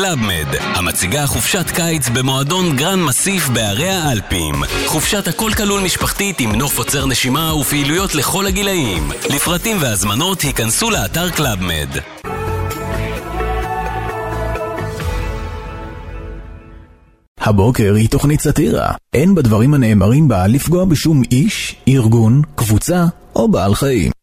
קלאב מד, המציגה חופשת קיץ במועדון גרנד מסיף בערי האלפים. חופשת הכל כלול משפחתית עם נוף עוצר נשימה ופעילויות לכל הגילאים. לפרטים והזמנות היכנסו לאתר קלאב מד. הבוקר היא תוכנית סאטירה. אין בדברים הנאמרים בה לפגוע בשום איש, ארגון, קבוצה או בעל חיים.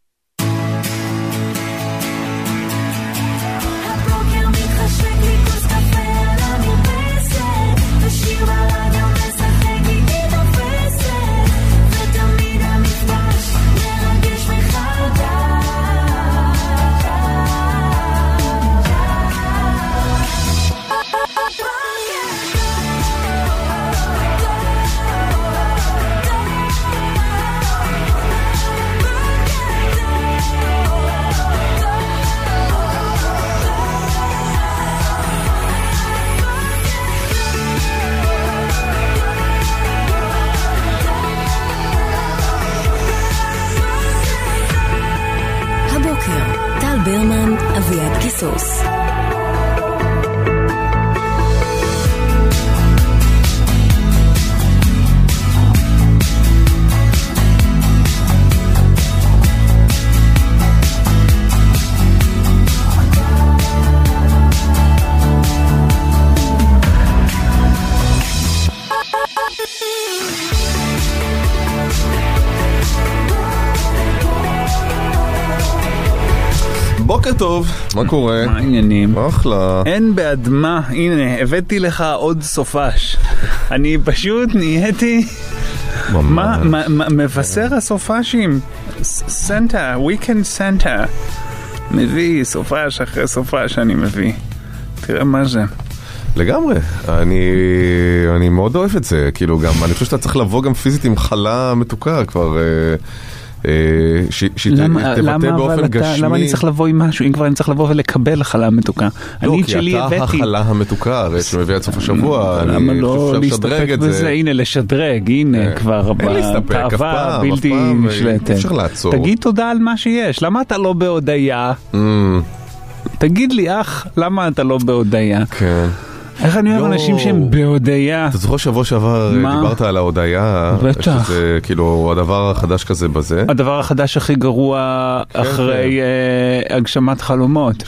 מה קורה? מה העניינים? אחלה. אין בעד מה, הנה, הבאתי לך עוד סופש. אני פשוט נהייתי... מה, מבשר הסופשים? סנטה, weekend סנטה. מביא סופש אחרי סופש אני מביא. תראה מה זה. לגמרי, אני, אני מאוד אוהב את זה, כאילו גם, אני חושב שאתה צריך לבוא גם פיזית עם חלה מתוקה כבר, למה, שתבטא למה, באופן אבל אתה, גשמי. למה אני צריך לבוא עם משהו? אם כבר אני צריך לבוא ולקבל חלה מתוקה. לא, אני כי אתה. החלה המתוקה, הרי שמביא עד סוף השבוע, למה אני לא חושב שאפשר להסתפק. בזה? הנה, לשדרג, הנה, כן. כבר אין להסתפק, אף בתאווה פעם, אף בלתי פעם, אי נשלטת. אפשר לעצור. תגיד תודה על מה שיש, למה אתה לא בהודיה? Mm, תגיד לי, אח, למה אתה לא בהודיה? כן. איך אני אוהב. אנשים שהם בהודיה? אתה זוכר שבוע שעבר אה? דיברת על ההודיה, בטח. שזה כאילו הדבר החדש כזה בזה, הדבר החדש הכי גרוע כן. אחרי אה, הגשמת חלומות.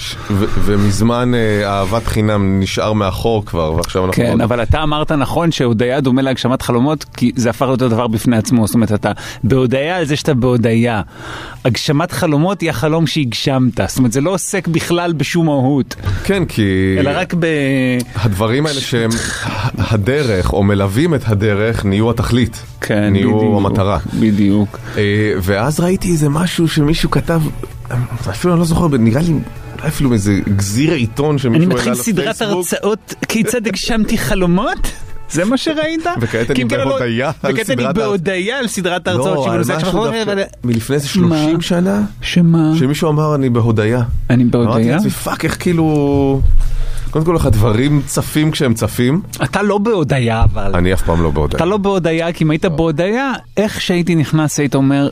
ומזמן אה, אהבת חינם נשאר מאחור כבר, ועכשיו אנחנו... כן, אבל אתה אמרת נכון שהודיה דומה להגשמת חלומות, כי זה הפך להיות דבר בפני עצמו. זאת אומרת, אתה בהודיה על זה שאתה בהודיה. הגשמת חלומות היא החלום שהגשמת. זאת אומרת, זה לא עוסק בכלל בשום מהות, כן, כי... אלא רק ב... הדברים האלה שהם הדרך, או מלווים את הדרך, נהיו התכלית. כן, נהיו בדיוק, המטרה. בדיוק. אה, ואז ראיתי איזה משהו שמישהו כתב, אפילו אני לא זוכר, נראה לי אפילו איזה גזיר עיתון אני שמישהו מתחיל העלה סדרת לפייסבוק. הרצאות כיצד הגשמתי חלומות? זה מה שראית? וכעת אני כי אם כן, לא- בהודיה על וכעת אני סדרת בהודיה על סדרת ההרצאות לא, שלי על בנושא משהו החלומות, דווקא אבל- מלפני איזה 30 מה? שנה, שמה? שמישהו אמר אני בהודיה. אני אמרתי בהודיה? לעצמי פאק איך כאילו, קודם כל איך הדברים צפים כשהם צפים, אתה לא בהודיה אבל. אני אף פעם לא בהודיה. אתה לא בהודיה, כי אם היית בהודיה, איך שהייתי נכנס היית אומר,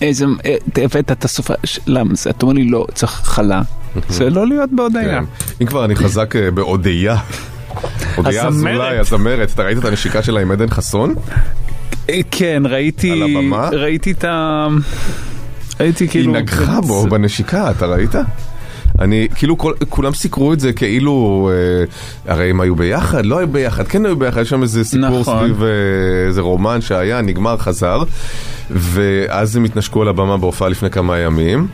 איזה, אה, הבאת את הסופה, למה זה? אתה אומר לי לא, צריך חלה. זה לא להיות בהודיה. כן. אם כבר אני חזק אה, בהודיה. הודיה. אזולאי, הזמרת, אתה ראית את הנשיקה שלה עם עדן חסון? אה, כן, ראיתי, על הבמה? ראיתי את ה... הייתי היא כאילו... נגחה בו בנשיקה, אתה ראית? אני, כאילו כל, כולם סיקרו את זה כאילו, אה, הרי הם היו ביחד, לא היו ביחד, כן היו ביחד, יש שם איזה סיפור נכון. סביב אה, איזה רומן שהיה, נגמר, חזר, ואז הם התנשקו על הבמה בהופעה לפני כמה ימים,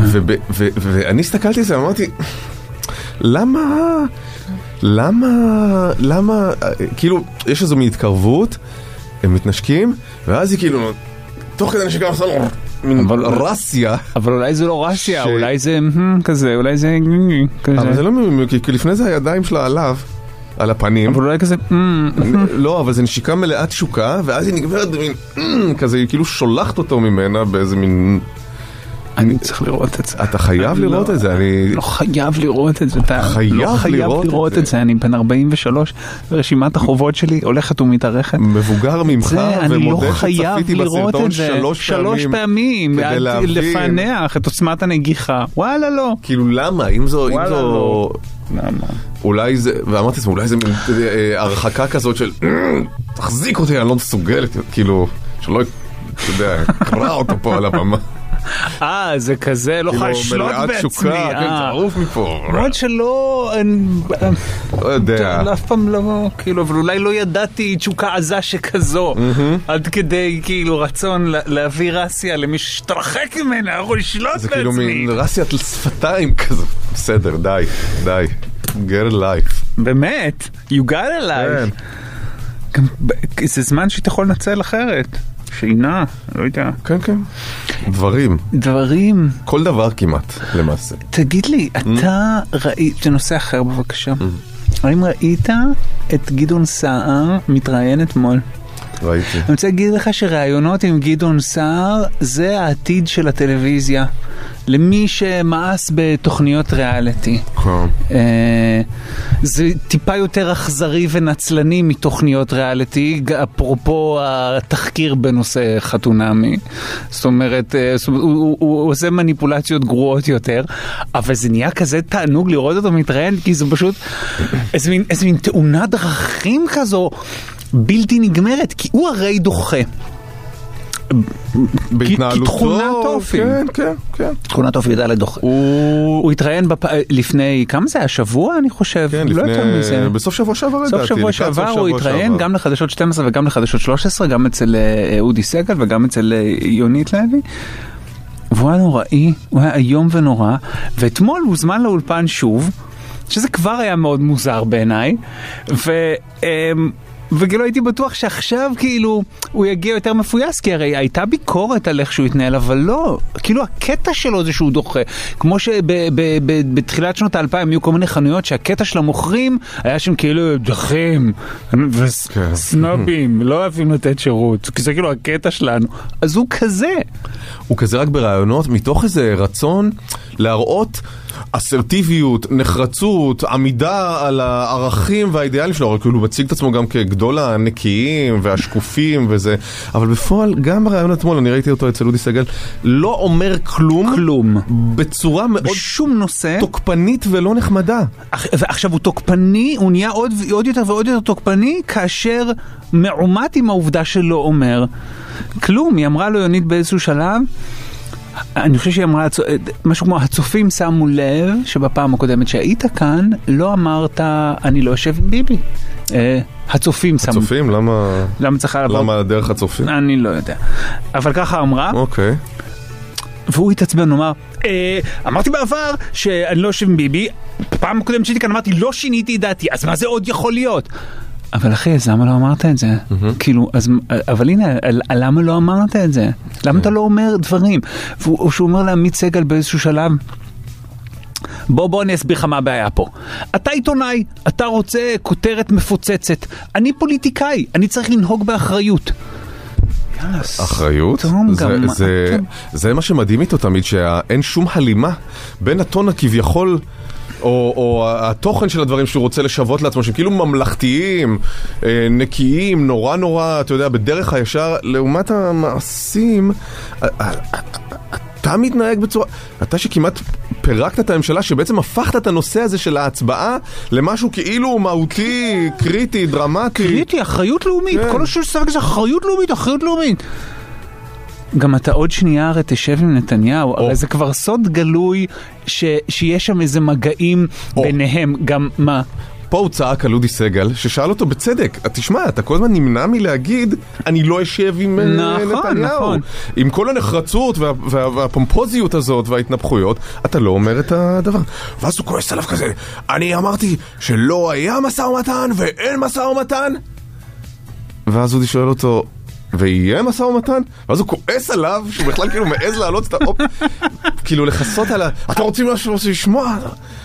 וב, ו, ואני הסתכלתי על זה, אמרתי, למה, למה, למה, כאילו, יש איזו מין התקרבות, הם מתנשקים, ואז היא כאילו, תוך כדי נשיקה, עושה לו אבל- רסיה. אבל אולי זה לא רסיה, ש- אולי זה כזה, אולי זה כזה. אבל זה לא מימי, כי לפני זה הידיים שלה עליו, על הפנים. אבל אולי כזה... לא, אבל זה נשיקה מלאת תשוקה, ואז היא נגמרת במין, כזה, היא כאילו שולחת אותו ממנה באיזה מין אני צריך לראות את זה. אתה חייב אני לראות לא- את זה, אני... לא חייב לראות את זה, אתה חייב לא לראות את זה. אני בן 43, ורשימת החובות שלי הולכת ומתארכת. מבוגר ממך, לא ומודה חייב שצפיתי לראות בסרטון. שלוש שלוש פעמים. פעמים, כדי עד להבין. לפענח את עוצמת הנגיחה. וואלה לא. כאילו למה? אם זו... וואלה. לא. למה? אולי זה... ואמרתי לעצמי, אולי זה מין אה, הרחקה כזאת של... "אה, תחזיק אותי, אני לא מסוגלת. כאילו, שלא... אתה יודע, קרע אותו פה על הבמה. אה, זה כזה, לא יכול לשלוט מלאת בעצמי. תשוקה, כן, אה. תעוף מפה. למרות שלא, אני- לא יודע. טוב, אף פעם לא, כאילו, אבל אולי לא ידעתי תשוקה עזה שכזו, עד כדי כאילו רצון לה- להביא רסיה למישהו שתרחק ממנה, אני יכול לשלוט זה כאילו בעצמי. מין רסיית שפתיים כזה. בסדר, די, די. get a life. באמת, you got a כן. life. ב- זה זמן שהיא יכול לנצל אחרת. שינה, לא יודע. כן, כן. דברים. דברים, כל דבר כמעט, למעשה. תגיד לי, אתה ראית, זה נושא אחר בבקשה. האם ראית את גדעון סער מתראיין אתמול? ראיתי. אני רוצה להגיד לך שראיונות עם גדעון סער זה העתיד של הטלוויזיה. למי שמאס בתוכניות ריאליטי. כן. אה, זה טיפה יותר אכזרי ונצלני מתוכניות ריאליטי, אפרופו התחקיר בנושא חתונמי. אה, זאת אומרת, הוא, הוא, הוא עושה מניפולציות גרועות יותר, אבל זה נהיה כזה תענוג לראות אותו מתראיין, כי זה פשוט איזה מין, איזה מין תאונת דרכים כזו. בלתי נגמרת, כי הוא הרי דוחה. בהתנהלותו, כתכונת אופי. כן, כן, כן. תכונת אופי ידע לדוחה. הוא, התראיין בפ... לפני, כמה זה היה? שבוע אני חושב? כן, לא לפני. בסוף שבוע שעבר לדעתי. סוף שבוע שעבר הוא התראיין. גם לחדשות 12 וגם לחדשות 13, גם אצל אה, אודי סגל וגם אצל אה, יונית לוי. והוא היה נוראי, הוא היה איום ונורא, ואתמול הוזמן לאולפן שוב, שזה כבר היה מאוד מוזר בעיניי, ו... וכאילו הייתי בטוח שעכשיו כאילו הוא יגיע יותר מפויס כי הרי הייתה ביקורת על איך שהוא התנהל אבל לא כאילו הקטע שלו זה שהוא דוחה. כמו שבתחילת שנות האלפיים היו כל מיני חנויות שהקטע של המוכרים היה שהם כאילו דוחים כן. וסנובים לא אוהבים לתת שירות כי זה כאילו הקטע שלנו. אז הוא כזה. הוא כזה רק ברעיונות מתוך איזה רצון להראות אסרטיביות, נחרצות, עמידה על הערכים והאידיאלים שלו, רק כאילו הוא מציג את עצמו גם כגדול הנקיים והשקופים וזה, אבל בפועל גם ברעיון אתמול, אני ראיתי אותו אצל אודי סגל, לא אומר כלום, כלום בצורה מאוד בשום נושא תוקפנית ולא נחמדה. ועכשיו הוא תוקפני, הוא נהיה עוד, עוד יותר ועוד יותר תוקפני כאשר מעומת עם העובדה שלא אומר כלום. היא אמרה לו יונית באיזשהו שלב, אני חושב שהיא אמרה הצ- משהו כמו הצופים שמו לב שבפעם הקודמת שהיית כאן לא אמרת אני לא יושב עם ביבי. אה, הצופים שמו. צופים? למה... למה צריכה לבוא? למה דרך הצופים? אני לא יודע. אבל ככה אמרה. אוקיי. והוא התעצבן, הוא אמר, אה, אמרתי בעבר שאני לא יושב עם ביבי, פעם הקודמת שהייתי כאן אמרתי לא שיניתי את דעתי, אז מה זה עוד יכול להיות? אבל אחי, אז למה לא אמרת את זה? כאילו, אז, אבל הנה, למה לא אמרת את זה? למה אתה לא אומר דברים? או שהוא אומר לעמית סגל באיזשהו שלב, בוא בוא אני אסביר לך מה הבעיה פה. אתה עיתונאי, אתה רוצה כותרת מפוצצת. אני פוליטיקאי, אני צריך לנהוג באחריות. אחריות? זה, זה, אתה- זה מה שמדהים איתו תמיד, שאין שום הלימה בין הטון הכביכול... או, או התוכן של הדברים שהוא רוצה לשוות לעצמו, שהם כאילו ממלכתיים, אה, נקיים, נורא נורא, אתה יודע, בדרך הישר, לעומת המעשים, אתה מתנהג בצורה... אתה שכמעט פירקת את הממשלה, שבעצם הפכת את הנושא הזה של ההצבעה למשהו כאילו מהותי, קריטי, דרמטי. קריטי, אחריות לאומית, כן. כל השיר ששחק זה אחריות לאומית, אחריות לאומית. גם אתה עוד שנייה הרי תשב עם נתניהו, או. הרי זה כבר סוד גלוי ש, שיש שם איזה מגעים או. ביניהם, גם מה? פה הוא צעק על אודי סגל, ששאל אותו בצדק, תשמע, אתה כל הזמן נמנע מלהגיד, אני לא אשב עם אה, נכון, נתניהו. נכון. עם כל הנחרצות וה, וה, והפומפוזיות הזאת וההתנפחויות, אתה לא אומר את הדבר. ואז הוא כועס עליו כזה, אני אמרתי שלא היה משא ומתן ואין משא ומתן? ואז אודי שואל אותו, ויהיה משא ומתן? ואז הוא כועס עליו, שהוא בכלל כאילו מעז להעלות את האופ... כאילו לכסות על ה... אתה רוצים משהו לשמוע?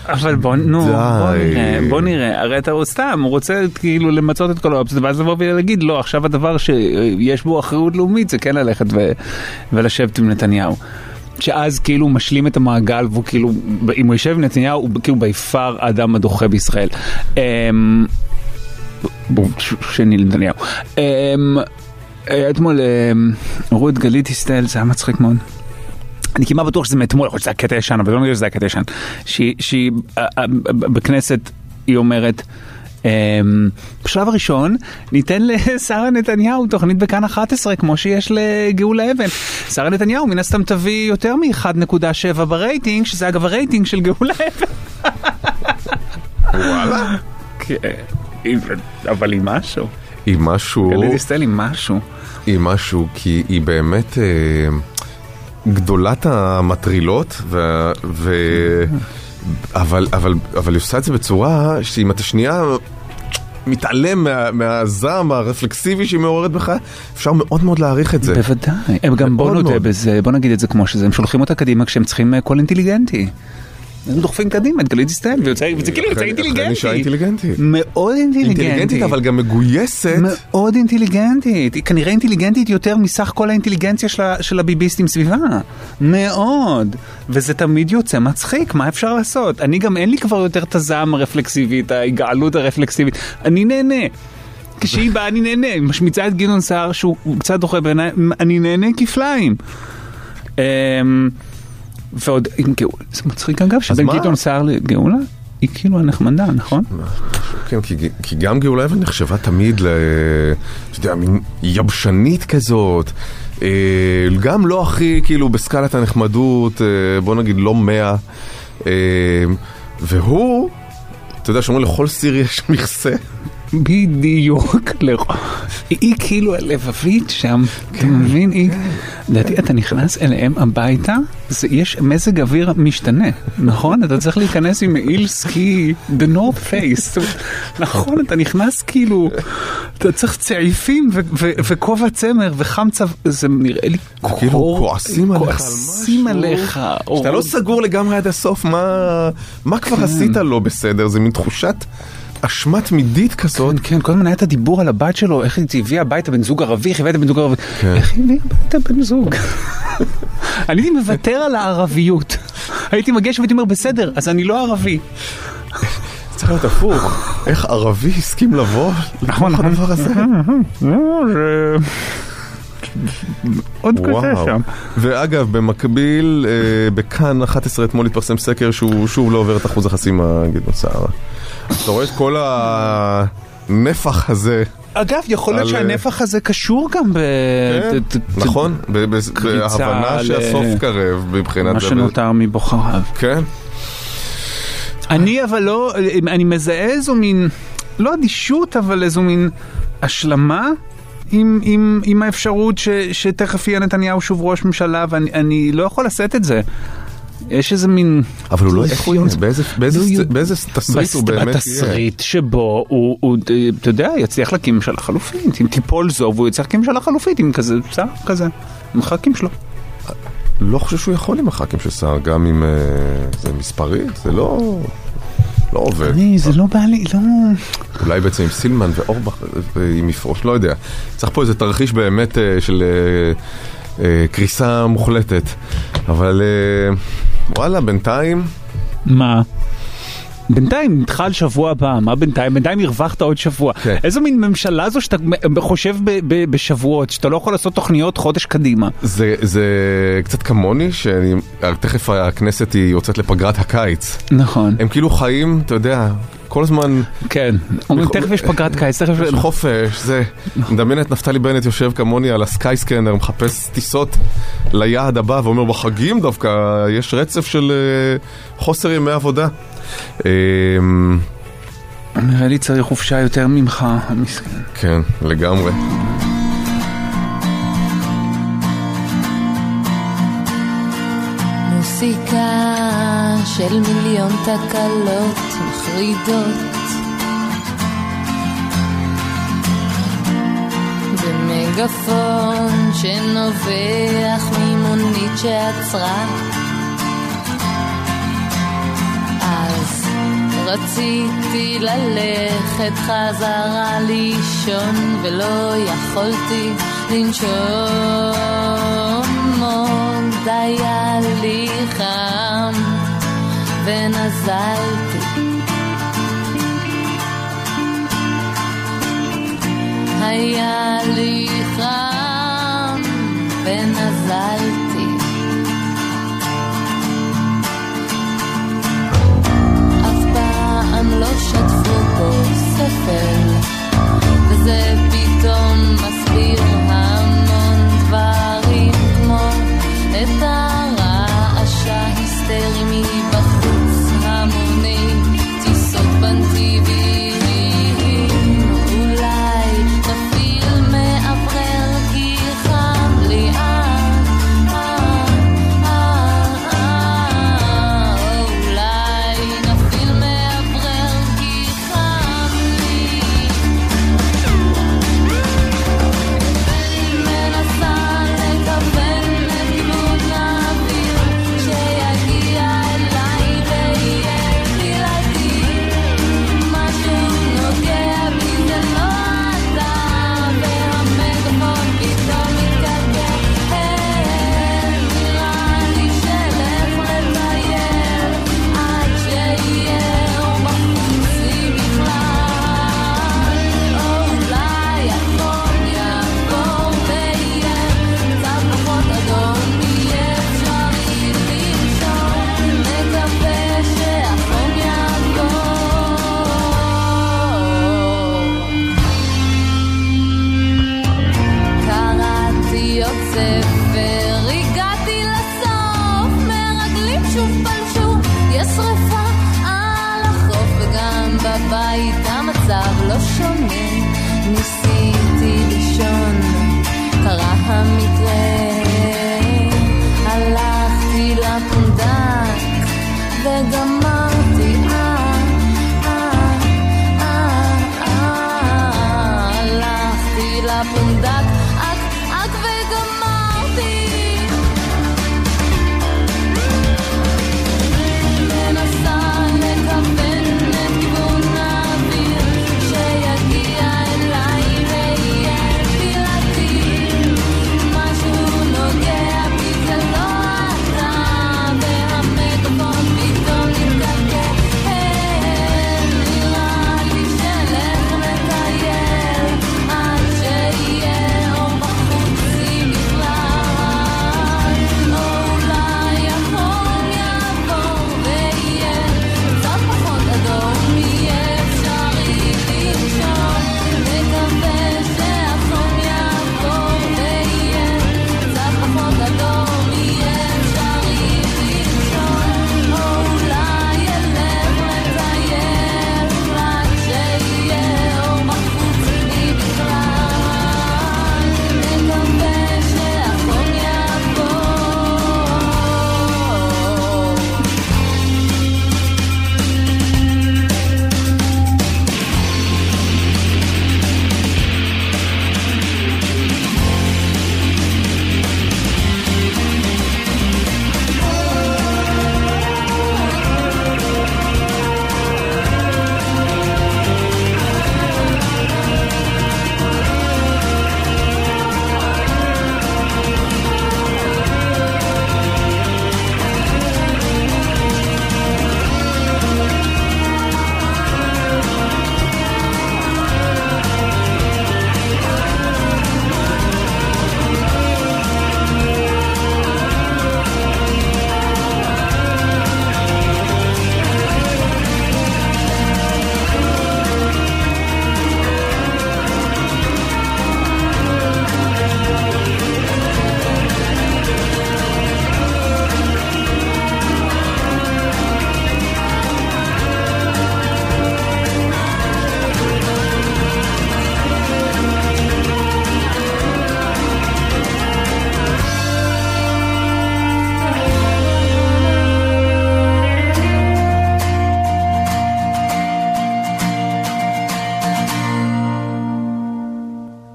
אבל בוא, נו. בוא נראה, בוא נראה, הרי אתה סתם, הוא רוצה כאילו למצות את כל האופציות, ואז לבוא ולהגיד, לא, עכשיו הדבר שיש בו אחריות לאומית זה כן ללכת ו- ולשבת עם נתניהו. שאז כאילו משלים את המעגל והוא כאילו, אם הוא יושב עם נתניהו, הוא כאילו ביפר האדם הדוחה בישראל. אמ, שני לנתניהו. אה, אתמול אמ, הראו את גלית דיסטל, זה היה מצחיק מאוד. אני כמעט בטוח שזה מאתמול, יכול להיות שזה היה קטע ישן, אבל לא נראה שזה היה קטע ישן. שהיא- אה, אה, בכנסת, היא אומרת, אמ, בשלב הראשון ניתן לשרה נתניהו תוכנית בכאן 11 כמו שיש לגאולה אבן. שרה נתניהו מן הסתם תביא יותר מ-1.7 ברייטינג, שזה אגב הרייטינג של גאולה אבן. וואלה. כן, אבל עם משהו. היא משהו, גלית דיסטל עם משהו. היא משהו, כי היא באמת אה, גדולת המטרילות, ו... ו... אבל, אבל, אבל היא עושה את זה בצורה שאם אתה שנייה מתעלם מה, מהזעם הרפלקסיבי שהיא מעוררת בך, אפשר מאוד מאוד להעריך את זה. בוודאי. הם גם בוא נודה. בזה, בוא נגיד את זה כמו שזה, הם שולחים אותה קדימה כשהם צריכים אה, קול אינטליגנטי. הם דוחפים קדימה דיסטל, ויוצא- וזה כאילו יוצא אחרי- אחרי אישה אינטליגנטי. אינטליגנטית. מאוד אינטליגנטי. אינטליגנטית אבל גם מגויסת. מאוד אינטליגנטית, היא כנראה אינטליגנטית יותר מסך כל האינטליגנציה של, הביביסטים סביבה. מאוד. וזה תמיד יוצא מצחיק, מה אפשר לעשות? אני גם אין לי כבר יותר את הזעם הרפלקסיבי, את ההגעלות הרפלקסיבית. אני נהנה. כשהיא באה אני נהנה, היא משמיצה את גדעון סער שהוא קצת דוחה בעיניי, אני נהנה כפליים. ועוד עם גאולה, זה מצחיק אגב, שבין? גדעון סער לגאולה, היא כאילו הנחמדה, נכון? כן, כי, כי גם גאולה אבן נחשבה תמיד ל... אתה יודע, מין יבשנית כזאת. אה, גם לא הכי, כאילו, בסקלת הנחמדות, אה, בוא נגיד לא מאה. אה, והוא, אתה יודע, שאומרים לכל סיר יש מכסה. בדיוק. היא כאילו הלבבית שם, אתה מבין? היא, לדעתי אתה נכנס אליהם הביתה, יש מזג אוויר משתנה, נכון? אתה צריך להיכנס עם מעיל סקי, the north face, נכון? אתה נכנס כאילו, אתה צריך צעיפים וכובע צמר וחמצה, זה נראה לי כאילו קור- כועסים עליך על כועסים משהו. עליך. שאתה לא סגור לגמרי עד הסוף, מה, מה כבר כן. עשית לא בסדר? זה מין תחושת אשמה תמידית כזאת. כן, כן, כל הזמן היה את הדיבור על הבת שלו, איך היא הביאה הביתה בן זוג ערבי, איך הביאה בן זוג ערבי, כן. איך היא הביאה הביתה בן זוג. אני הייתי מוותר על הערביות. הייתי מגיע שם והייתי אומר, בסדר, אז אני לא ערבי. צריך להיות הפוך. איך ערבי הסכים לבוא נכון, לתוך הדבר הזה? זה... עוד קשה. שם. ואגב, במקביל, אה, בכאן 11 אתמול התפרסם סקר שהוא שוב לא עובר את אחוז החסימה, גדעון סער. אתה רואה את כל הנפח הזה, אגב, יכול להיות על- שהנפח הזה קשור גם ב... כן, ת- ת- נכון? ב- ב- קריצה בהבנה ל- שהסוף קרב מבחינת מה. שנותר מבוחריו. כן, אני אבל לא, אני מזהה איזו מין, לא אדישות, אבל איזו מין השלמה עם, עם, עם האפשרות ש, שתכף יהיה נתניהו שוב ראש ממשלה, ואני אני לא יכול לשאת את זה. יש איזה מין... אבל הוא לא, יוצא? באיזה- לא תסריט הוא באמת יהיה? בתסריט שבו הוא, הוא, אתה יודע, יצליח להקים ממשלה חלופית, אם תיפול זו והוא יצליח להקים ממשלה חלופית, עם כזה, שר כזה, עם הח"כים שלו. לא חושב שהוא יכול עם הח"כים של סער, גם אם אה, זה מספרית, זה לא... לא עובד. אני, זה לא בא לי, לא... אולי בעצם עם סילמן ואורבך, אם יפרוש, לא יודע. צריך פה איזה תרחיש באמת אה, של אה, אה, קריסה מוחלטת. אבל אה, וואלה, בינתיים, מה? בינתיים נדחה על שבוע הבא, מה בינתיים? בינתיים הרווחת עוד שבוע. כן. איזו מין ממשלה זו שאתה חושב ב- ב- בשבועות, שאתה לא יכול לעשות תוכניות חודש קדימה. זה, זה קצת כמוני, שאני, תכף הכנסת היא יוצאת לפגרת הקיץ. נכון. הם כאילו חיים, אתה יודע, כל הזמן כן. אומרים תכף יש פגרת קיץ, תכף... יש חופש, זה, מדמיין את נפתלי בנט יושב כמוני על הסקייסקנר, מחפש טיסות ליעד הבא ואומר בחגים דווקא יש רצף של אה, חוסר ימי עבודה. אה, נראה לי צריך חופשה יותר ממך, המסכן. כן, לגמרי. מוסיקה של מיליון תקלות מחרידות. ומגפון שנובח ממונית שעצרה. אז רציתי ללכת חזרה לישון ולא יכולתי לנשום. עוד היה לי חם ונזלתי. היה לי חם ונזלתי. אף פעם לא שטפו פה ספל, וזה פתאום מסביר המון דברים כמו את ה...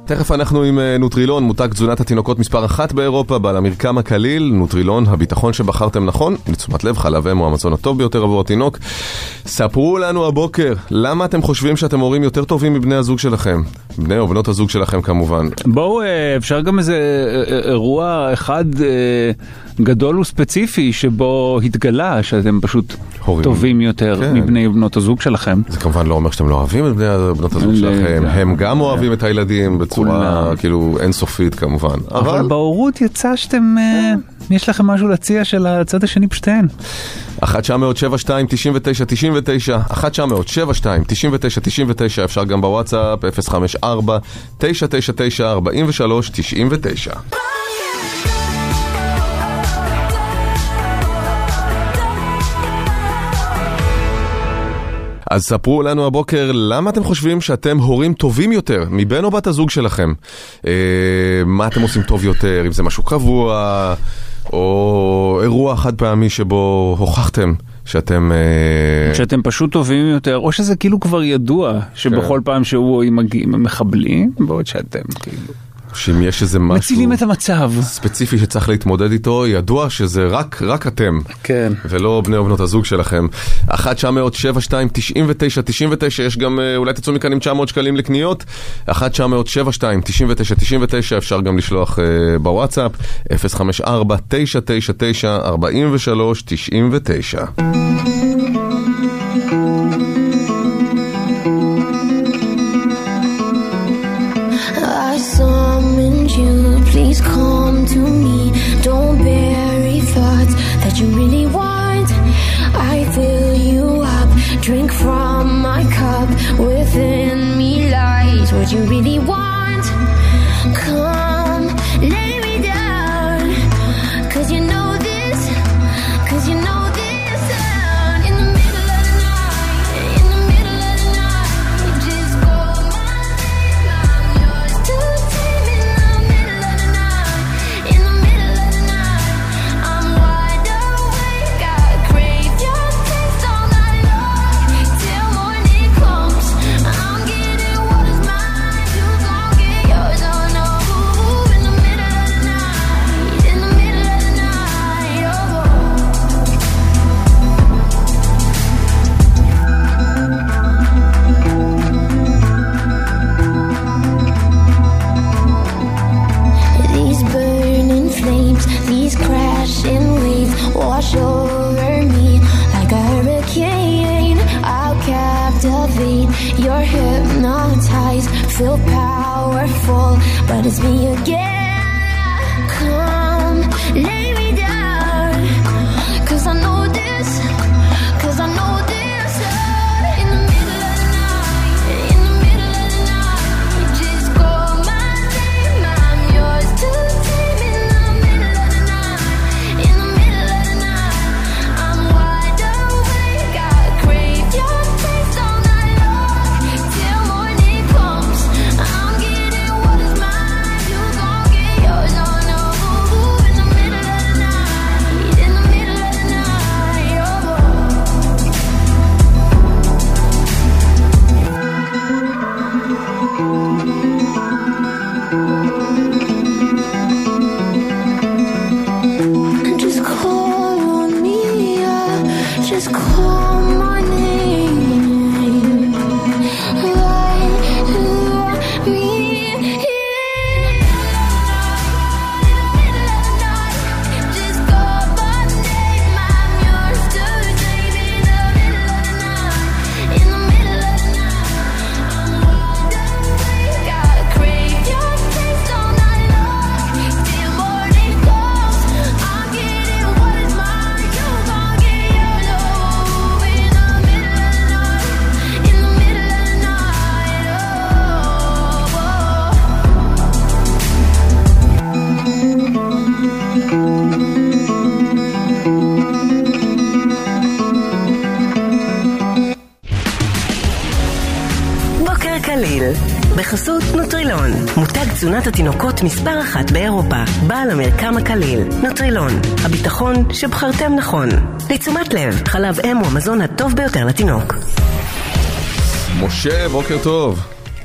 תכף אנחנו עם אה, נוטרילון, מותג תזונת התינוקות מספר אחת באירופה, בעל המרקם הקליל, נוטרילון, הביטחון שבחרתם נכון, לתשומת לב חלב אם הוא המזון הטוב ביותר עבור התינוק. ספרו לנו הבוקר, למה אתם חושבים שאתם הורים יותר טובים מבני הזוג שלכם? בני או בנות הזוג שלכם כמובן. בואו, אה, אפשר גם איזה אה, אירוע אחד... אה... גדול וספציפי שבו התגלה שאתם פשוט הורים. טובים יותר כן. מבני ובנות הזוג שלכם. זה כמובן לא אומר שאתם לא אוהבים את בני בנות הזוג ל- שלכם, הם גם אוהבים את הילדים בצורה כולם. כאילו אינסופית כמובן. אבל אבל בהורות יצא שאתם, אה, יש לכם משהו להציע של הצד השני פשוט אין. 1-900-72-99-99, 1-900-72-99-99, אפשר גם בוואטסאפ, 054-999-4399. אז ספרו לנו הבוקר למה אתם חושבים שאתם הורים טובים יותר מבן או בת הזוג שלכם. אה, מה אתם עושים טוב יותר, אם זה משהו קבוע, או אירוע חד פעמי שבו הוכחתם שאתם... אה, שאתם פשוט טובים יותר, או שזה כאילו כבר ידוע שבכל פעם שהוא או היא מגיעים הם מחבלים, בעוד שאתם כאילו שאם יש איזה משהו מצילים את המצב. ספציפי שצריך להתמודד איתו, ידוע שזה רק, רק אתם. כן. ולא בני או בנות הזוג שלכם. 1 900 72 99 99 יש גם, אה, אולי תצאו מכאן עם 900 שקלים לקניות. 1 900 72 99 99 אפשר גם לשלוח אה, בוואטסאפ. 054 999 43 99 you really want. I fill you up, drink from my cup. Within me lies what you really want. התינוקות מספר אחת באירופה, בעל המרקם הקליל, נוטרילון, הביטחון שבחרתם נכון. לתשומת לב, חלב אם הוא המזון הטוב ביותר לתינוק. משה, בוקר טוב.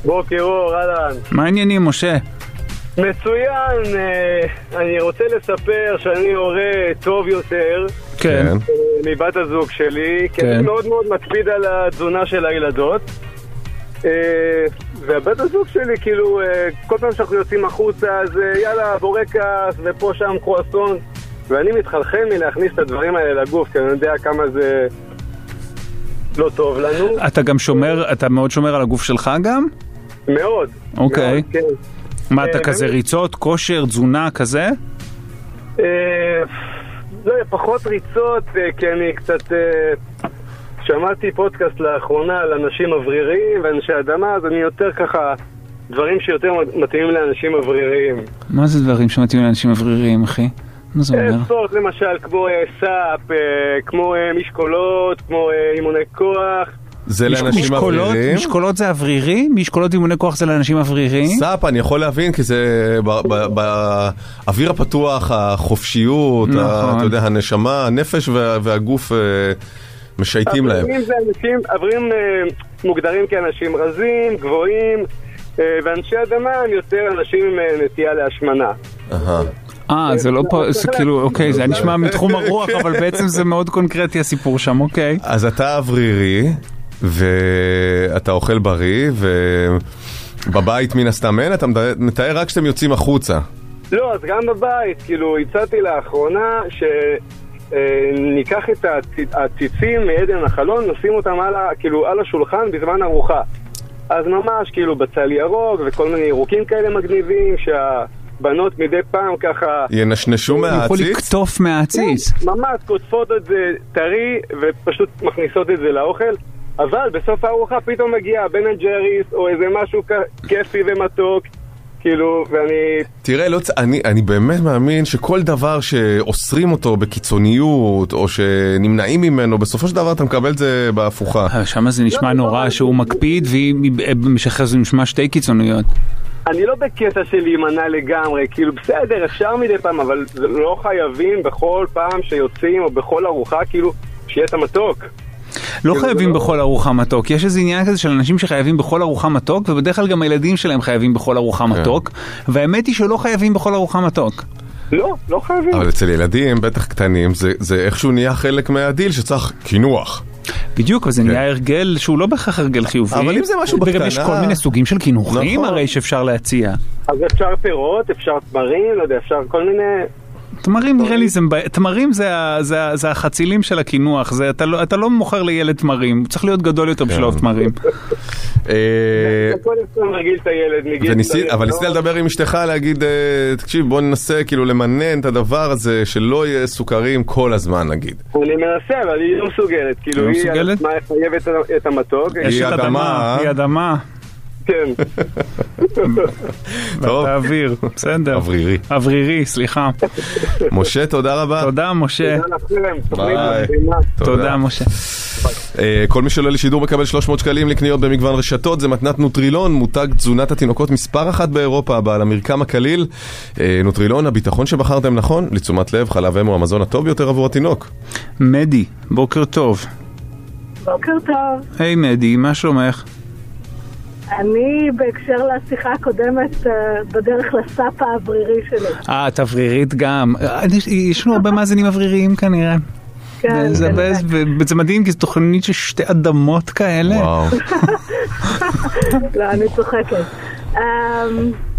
בוקר אור, אהלן. מה העניינים, משה? מצוין, אה, אני רוצה לספר שאני הורה טוב יותר כן. אה, מבת הזוג שלי, כי כן. אני מאוד מאוד מקפיד על התזונה של הילדות. אה, והבת הזוג שלי, כאילו, אה, כל פעם שאנחנו יוצאים החוצה, אז אה, יאללה, בורקס, ופה שם קרואסון. ואני מתחלחל מלהכניס את הדברים האלה לגוף, כי אני יודע כמה זה לא טוב לנו. אתה גם שומר, אתה מאוד שומר על הגוף שלך גם? מאוד. אוקיי. מאוד, כן. מה, אתה כזה. ריצות, כושר, תזונה, כזה? לא, פחות ריצות, כי אני קצת... שמעתי פודקאסט לאחרונה על אנשים אווריריים ואנשי אדמה, אז אני יותר ככה... דברים שיותר מתאימים לאנשים אווריריים. מה זה דברים שמתאימים לאנשים אווריריים, אחי? מה זה אה, אומר? ספורט למשל, כמו אה, SUP, אה, כמו משקולות, כמו אימוני כוח. זה לאנשים אווריריים. משקולות זה אוורירי? משקולות אימוני כוח זה לאנשים אווריריים? SUP, אני יכול להבין, כי זה ב- ב- באוויר הפתוח, החופשיות, נכון. אתה יודע, הנשמה, הנפש וה- והגוף משייטים להם. אוורירים זה אנשים, אוורירים אה, מוגדרים כאנשים רזים, גבוהים, אה, ואנשי אדמה הם יותר אנשים עם אה, נטייה להשמנה. אהה. אה, זה לא פה, זה כאילו, אוקיי, זה היה נשמע מתחום הרוח, אבל בעצם זה מאוד קונקרטי הסיפור שם, אוקיי. אז אתה אוורירי, ואתה אוכל בריא, ובבית מן הסתם אין, אתה מתאר רק כשאתם יוצאים החוצה. לא, אז גם בבית, כאילו, הצעתי לאחרונה שניקח את הצ- העציצים מעדן החלון, נשים אותם על, ה- כאילו, על השולחן בזמן ארוחה. אז ממש, כאילו, בצל ירוק וכל מיני ירוקים כאלה מגניבים, שהבנות מדי פעם ככה... ינשנשו הכול מהעציץ? לקטוף מהעציץ. ממש קוטפות את זה טרי ופשוט מכניסות את זה לאוכל אבל בסוף הארוחה פתאום מגיע בן אנד ג'ריס או איזה משהו כיפי ומתוק כאילו ואני תראה, לא, צ- אני, אני באמת מאמין שכל דבר שאוסרים אותו בקיצוניות, או שנמנעים ממנו, בסופו של דבר אתה מקבל את זה בהפוכה. אה, שם זה נשמע נורא שהוא מקפיד, ובמשך זה נשמע שתי קיצוניות. אני לא בקטע של להימנע לגמרי כאילו בסדר אפשר מדי פעם אבל לא חייבים בכל פעם שיוצאים או בכל ארוחה כאילו שיהיה את המתוק לא כאילו, חייבים לא- בכל ארוחה מתוק, יש איזה עניין כזה של אנשים שחייבים בכל ארוחה מתוק, ובדרך כלל גם הילדים שלהם חייבים בכל ארוחה מתוק, והאמת היא שלא חייבים בכל ארוחה מתוק. לא, לא חייבים אבל אצל ילדים, בטח קטנים, זה, זה איכשהו נהיה חלק מהדיל שצריך קינוח. בדיוק, וזה נהיה הרגל שהוא לא בהכרח הרגל חיובי. כן. אבל אם זה משהו וגם בקטנה- יש כל מיני סוגים של קינוחים נכון. הרי שאפשר להציע. אז אפשר פירות, אפשר תמרים, לא יודע, אפשר כל מיני תמרים נראה לי זה, תמרים זה, החצילים של הקינוח, זה, אתה, לא, אתה לא מוכר לילד תמרים, הוא צריך להיות גדול יותר בשביל כן. לאהוב תמרים. אה, אבל לא? ניסית לדבר עם אשתך להגיד, אה, תקשיב, בוא ננסה כאילו למנן את הדבר הזה, שלא יהיה סוכרים כל הזמן נגיד. אני מנסה, אבל היא לא מסוגלת. כאילו, לא היא עצמה חייבת את המתוק. היא אשת אדמה, אה? היא אדמה, כן. טוב, אוויר, בסדר. אוורירי. אוורירי, סליחה. משה, תודה רבה. תודה, משה. ביי. תודה, משה. אה, כל מי שעולה לשידור מקבל 300 שקלים לקניות במגוון רשתות, זה מתנת נוטרילון, מותג תזונת התינוקות מספר אחת באירופה, בעל המרקם הקליל. אה, נוטרילון, הביטחון שבחרתם נכון, לתשומת לב, חלב אם הוא המזון הטוב ביותר עבור התינוק. מדי, בוקר טוב. בוקר טוב. היי מדי, מה שלומך? אני בהקשר לשיחה הקודמת אה, בדרך לסאפ האוורירי שלי. אה, את אוורירית גם. יש- לנו הרבה מאזינים אווריריים כנראה. כן, זה- כנראה. זה- מדהים כי זו תוכנית של שתי אדמות כאלה. וואו. לא, אני צוחקת. אמ,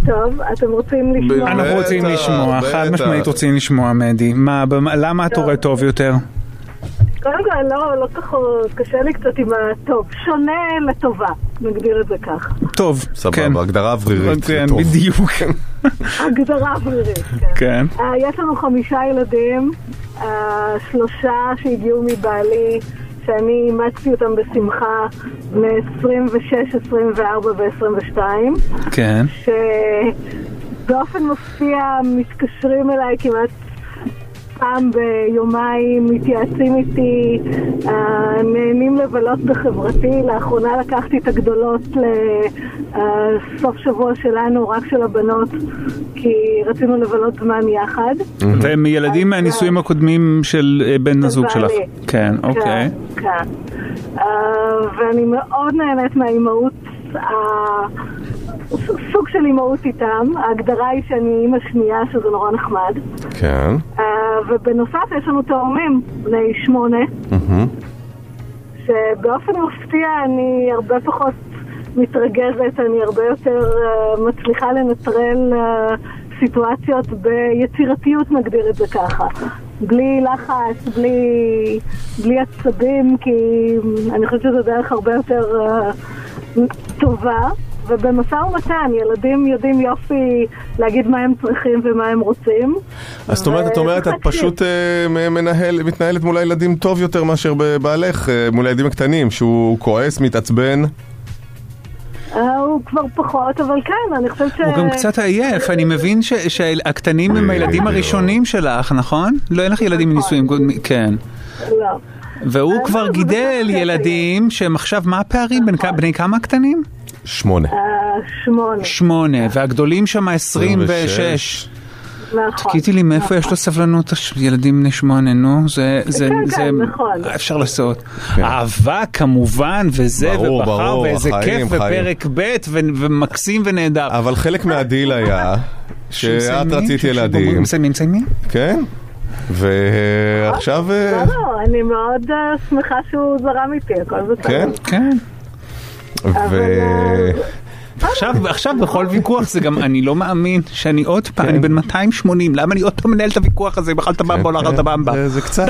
טוב, אתם רוצים לשמוע? אנחנו רוצים לשמוע, חד. משמעית רוצים לשמוע מדי. למה את קוראת טוב יותר? קודם כל, לא, לא ככה, קשה לי קצת עם הטוב. שונה לטובה, נגדיר את זה כך. טוב, כן. סבבה, הגדרה אוורירית. כן, טוב. בדיוק. הגדרה אוורירית, כן. כן. אה, יש לנו חמישה ילדים, אה, שלושה שהגיעו מבעלי, שאני אימצתי אותם בשמחה, בני 26, 24 ו-22, כן. שבאופן מפתיע מתקשרים אליי כמעט פעם ביומיים, מתייעצים איתי, אה, נהנים לבלות בחברתי. לאחרונה לקחתי את הגדולות לסוף שבוע שלנו, רק של הבנות, כי רצינו לבלות זמן יחד. והם ילדים מהנישואים הקודמים של אה, בן הזוג שלך. בעלי. כן, אוקיי. כן, כן. אה, ואני מאוד נהנית מהאימהות, סוג של אימהות איתם. ההגדרה היא שאני אימא שנייה, שזה נורא נחמד. כן. אה, ובנוסף יש לנו תאומים, בני שמונה. שבאופן מפתיע אני הרבה פחות מתרגזת, אני הרבה יותר אה, מצליחה לנטרל אה, סיטואציות ביצירתיות, נגדיר את זה ככה. בלי לחץ, בלי, בלי עצבים, כי אני חושבת שזו דרך הרבה יותר uh, טובה. ובמשא ומתן, ילדים יודעים יופי להגיד מה הם צריכים ומה הם רוצים. אז זאת אומרת, את אומרת, את פשוט אה, מנהל, מתנהלת מול הילדים טוב יותר מאשר בבעלך, אה, מול הילדים הקטנים, שהוא כועס, מתעצבן. אה, הוא כבר פחות, אבל כן, אני חושבת ש... הוא גם קצת עייף, אני מבין שהקטנים הם הילדים הראשונים שלך, נכון? לא, אין לך ילדים מנישואים קודמים, כן. לא. והוא אה, כבר זה גידל ילדים שהם עכשיו, מה הפערים? בין כ- בני כמה הקטנים? שמונה. אה, שמונה. שמונה, והגדולים שם 26. נכון. תגידי לי, מאיפה יש לו סבלנות, הש- ילדים בני שמונה, נו? זה, זה, כן, זה, כן, נכון. אפשר לעשות. אהבה כמובן, וזה, ובחר, ואיזה כיף. ופרק ב', ומקסים ונהדר. אבל חלק מהדיל היה שאת רצית ילדים, מסיימים, מסיימים? כן? ועכשיו... לא, לא, אני מאוד אה, שמחה שהוא זרם איתי, הכל בסדר. כן? כן. ו... עכשיו, עכשיו בכל ויכוח זה גם, אני לא מאמין שאני עוד פעם, אני בן 280, למה אני עוד פעם מנהל את הוויכוח הזה, אם אכלת במבה או לא אכלת במבה? זה- קצת.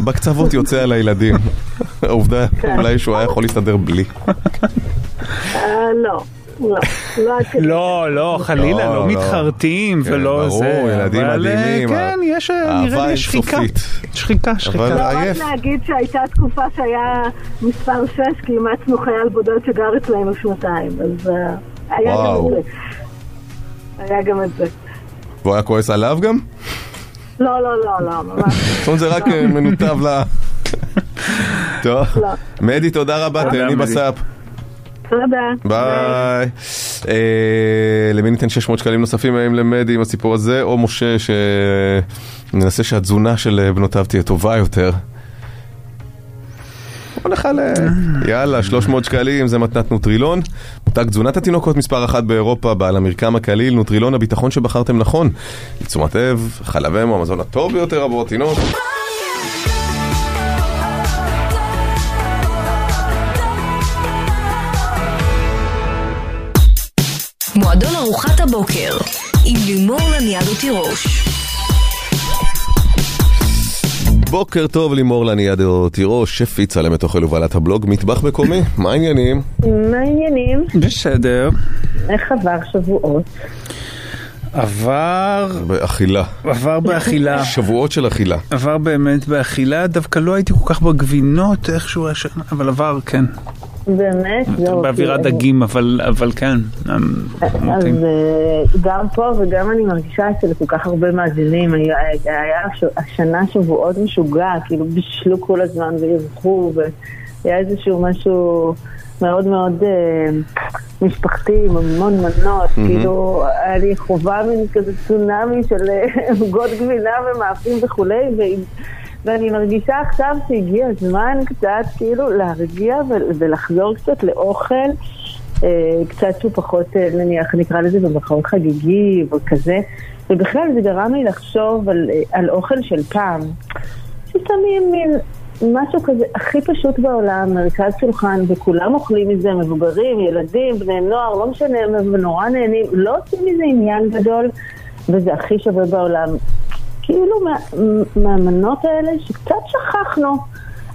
בקצוות יוצא על הילדים. העובדה, אולי שהוא היה יכול להסתדר בלי. אה, לא, לא, לא עד כדי. לא, לא, חלילה, לא, לא לא. מתחרטים כן, ולא ברור, זה. ילדים אבל, אה, מדהימים, כן, יש, אה, אהבה נראה לי שחיקה. שחיקה, שחיקה. אבל רק עייף. להגיד שהייתה תקופה שהיה מספר 6, כי אימצנו חייל בודד שגר אצלנו שנתיים, אז אה, היה גם. את זה. היה גם את זה. והוא היה כועס עליו גם? לא, לא, לא, לא, ממש. זאת אומרת זה רק אה, מנותב ל... טוב. לא. מדי, תודה רבה, תודה, תהני מדי. בסאפ. תודה. ביי. אה, למי ניתן 600 שקלים נוספים האם למדי עם הסיפור הזה, או משה שננסה שהתזונה של אה, בנותיו תהיה טובה יותר. בוא נחלק. יאללה, 300 שקלים זה מתנת נוטרילון. מותג תזונת התינוקות מספר אחת באירופה, בעל המרקם הקליל, נוטרילון הביטחון שבחרתם נכון. לתשומת לב, חלב אם הוא המזון הטוב ביותר עבור התינוק. מועדון ארוחת הבוקר עם לימור לניאדו תירוש. בוקר טוב לימור לניאדו תירוש, שפית צלמת אוכל ובעלת הבלוג מטבח מקומי, מה העניינים? מה העניינים? בסדר. איך עבר שבועות? עבר, באכילה. עבר באכילה. שבועות של אכילה. עבר באמת באכילה, דווקא לא הייתי כל כך בגבינות איכשהו השנה, אבל עבר, כן. באמת? זהו, באווירת כי- דגים, אבל אבל כן. אז. אה, גם פה וגם אני מרגישה אצל כל כך הרבה מאזינים, היה היה הש- השנה שבועות משוגע, כאילו בישלו כל הזמן ואירחו, והיה איזשהו משהו מאוד מאוד אה, משפחתי, עם המון מנות, כאילו היה לי חובה מין כזה צונאמי של אה, עוגות גבינה ומאפים וכולי, ועם- ואני מרגישה עכשיו שהגיע הזמן קצת כאילו להרגיע ולחזור קצת לאוכל. אה, קצת שהוא פחות, אה, נניח, נקרא לזה במחאות חגיגי וכזה, ובכלל זה גרם לי לחשוב על, אה, על אוכל של פעם, ששמים מין משהו כזה הכי פשוט בעולם, מרכז שולחן, וכולם אוכלים מזה, מבוגרים, ילדים, בני נוער, לא משנה, הם נורא נהנים, לא עושים מזה עניין גדול, וזה הכי שווה בעולם. כאילו מה, מהמנות האלה שקצת שכחנו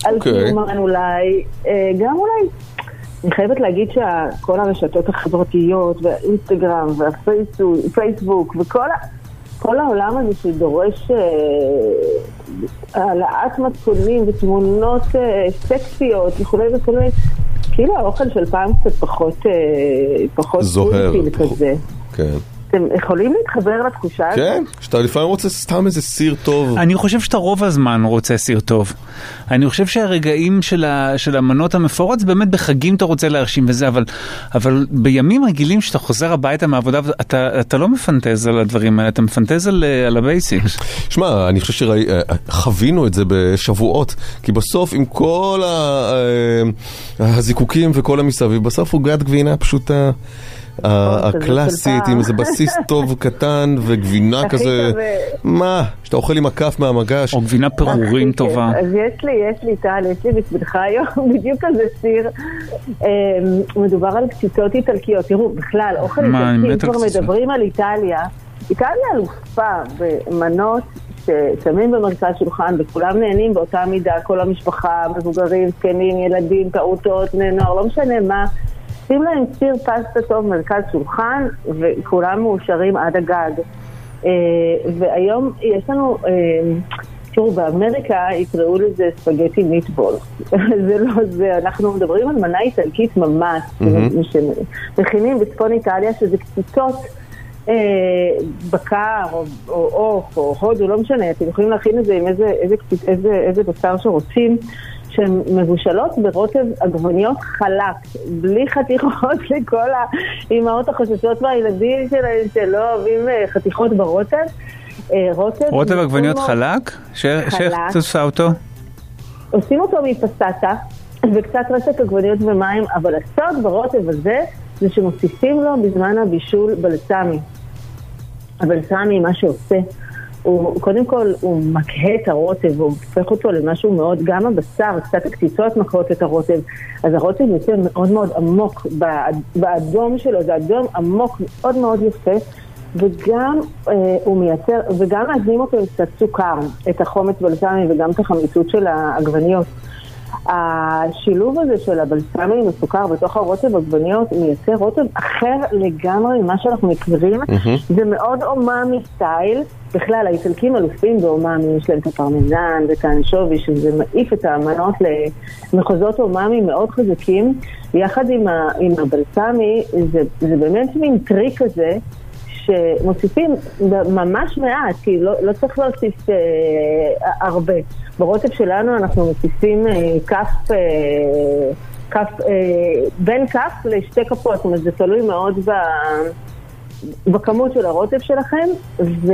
על אוקיי. קיומן אולי, אה, גם אולי אני חייבת להגיד שכל הרשתות החברתיות והאינסטגרם והפייסבוק וכל. כל העולם הזה שדורש אה, העלאת מתכונים ותמונות אה, סקסיות וכולי וכולי, כאילו האוכל של פעם קצת פחות, פחות זוהר. כזה. כן. אתם יכולים להתחבר לתחושה הזאת? כן, שאתה לפעמים רוצה סתם איזה סיר טוב. אני חושב שאתה רוב הזמן רוצה סיר טוב. אני חושב שהרגעים של, ה, של המנות המפורט זה באמת בחגים אתה רוצה להרשים וזה, אבל, אבל בימים רגילים שאתה חוזר הביתה מהעבודה, אתה, אתה לא מפנטז על הדברים האלה, אתה מפנטז על, על ה basics. שמע, אני חושב שחווינו את זה בשבועות, כי בסוף עם כל ה- אה, הזיקוקים וכל המסביב, בסוף עוגת גבינה פשוטה. ה- כזה של הקלאסית. עם איזה בסיס טוב קטן וגבינה כזה, אה, מה, שאתה אוכל עם הכף מהמגש, או גבינה פירורים הכי טובה. אז יש לי, יש לי טל, יש לי בשבילך היום בדיוק כזה סיר. אמ, מדובר על קציצות איטלקיות. תראו, בכלל, אוכל איטלקי, אם כבר. מדברים על איטליה, איטליה אלופה במנות ששמים במרכז שולחן וכולם נהנים באותה מידה, כל המשפחה, מבוגרים, זקנים, ילדים, פעוטות, בני נוער, לא משנה מה. שים להם סיר פסטה טוב מרכז שולחן וכולם מאושרים עד הגג. אה, והיום יש לנו, אה, תראו, באמריקה יקראו לזה ספגטי מיטבול. זה לא זה, אנחנו מדברים על מנה איטלקית ממש, מכינים בצפון איטליה שזה קציצות. אה, בקר או עוף או הודו, לא משנה, אתם יכולים להכין את זה עם איזה, איזה, איזה, איזה בשר שרוצים. שהן מבושלות ברוטב עגבניות חלק, בלי חתיכות לכל האימהות החוששות והילדים שלהם שלא אוהבים אה, חתיכות ברוטב. אה, רוטב, רוטב עגבניות חלק? שאיך את עושה אותו? עושים אותו מפסטה וקצת רשת עגבניות ומים, אבל הסוד ברוטב הזה זה שמוסיפים לו בזמן הבישול בלסמי. הבלסמי, מה שעושה, הוא קודם כל, הוא מקהה את הרוטב, הוא הופך אותו למשהו מאוד, גם הבשר, קצת הקציצות מקהות את הרוטב, אז הרוטב יוצא מאוד מאוד עמוק באדום שלו, זה אדום עמוק מאוד מאוד יפה. וגם אה, הוא מייצר, וגם מאזנים אותו עם קצת סוכר, את החומץ בלסמי וגם את החמיצות של העגבניות. השילוב הזה של הבלסמי עם הסוכר בתוך הרוטב עגבניות מייצר רוטב אחר לגמרי ממה שאנחנו מכירים. Mm-hmm. זה מאוד אומאמי style. בכלל, האיטלקים אלופים באומאמי, יש להם את הפרמיזן ואת האנשובי, שזה מעיף את המנות למחוזות אומאמי מאוד חזקים. יחד עם, ה, עם הבלסמי, זה, זה באמת מין טריק כזה. שמוסיפים ממש מעט, כי לא, לא צריך להוסיף אה, הרבה. ברוטב שלנו אנחנו מוסיפים אה, כף, אה, כף, אה, בין כף לשתי כפות, זאת אומרת זה תלוי מאוד ב, בכמות של הרוטב שלכם, ו,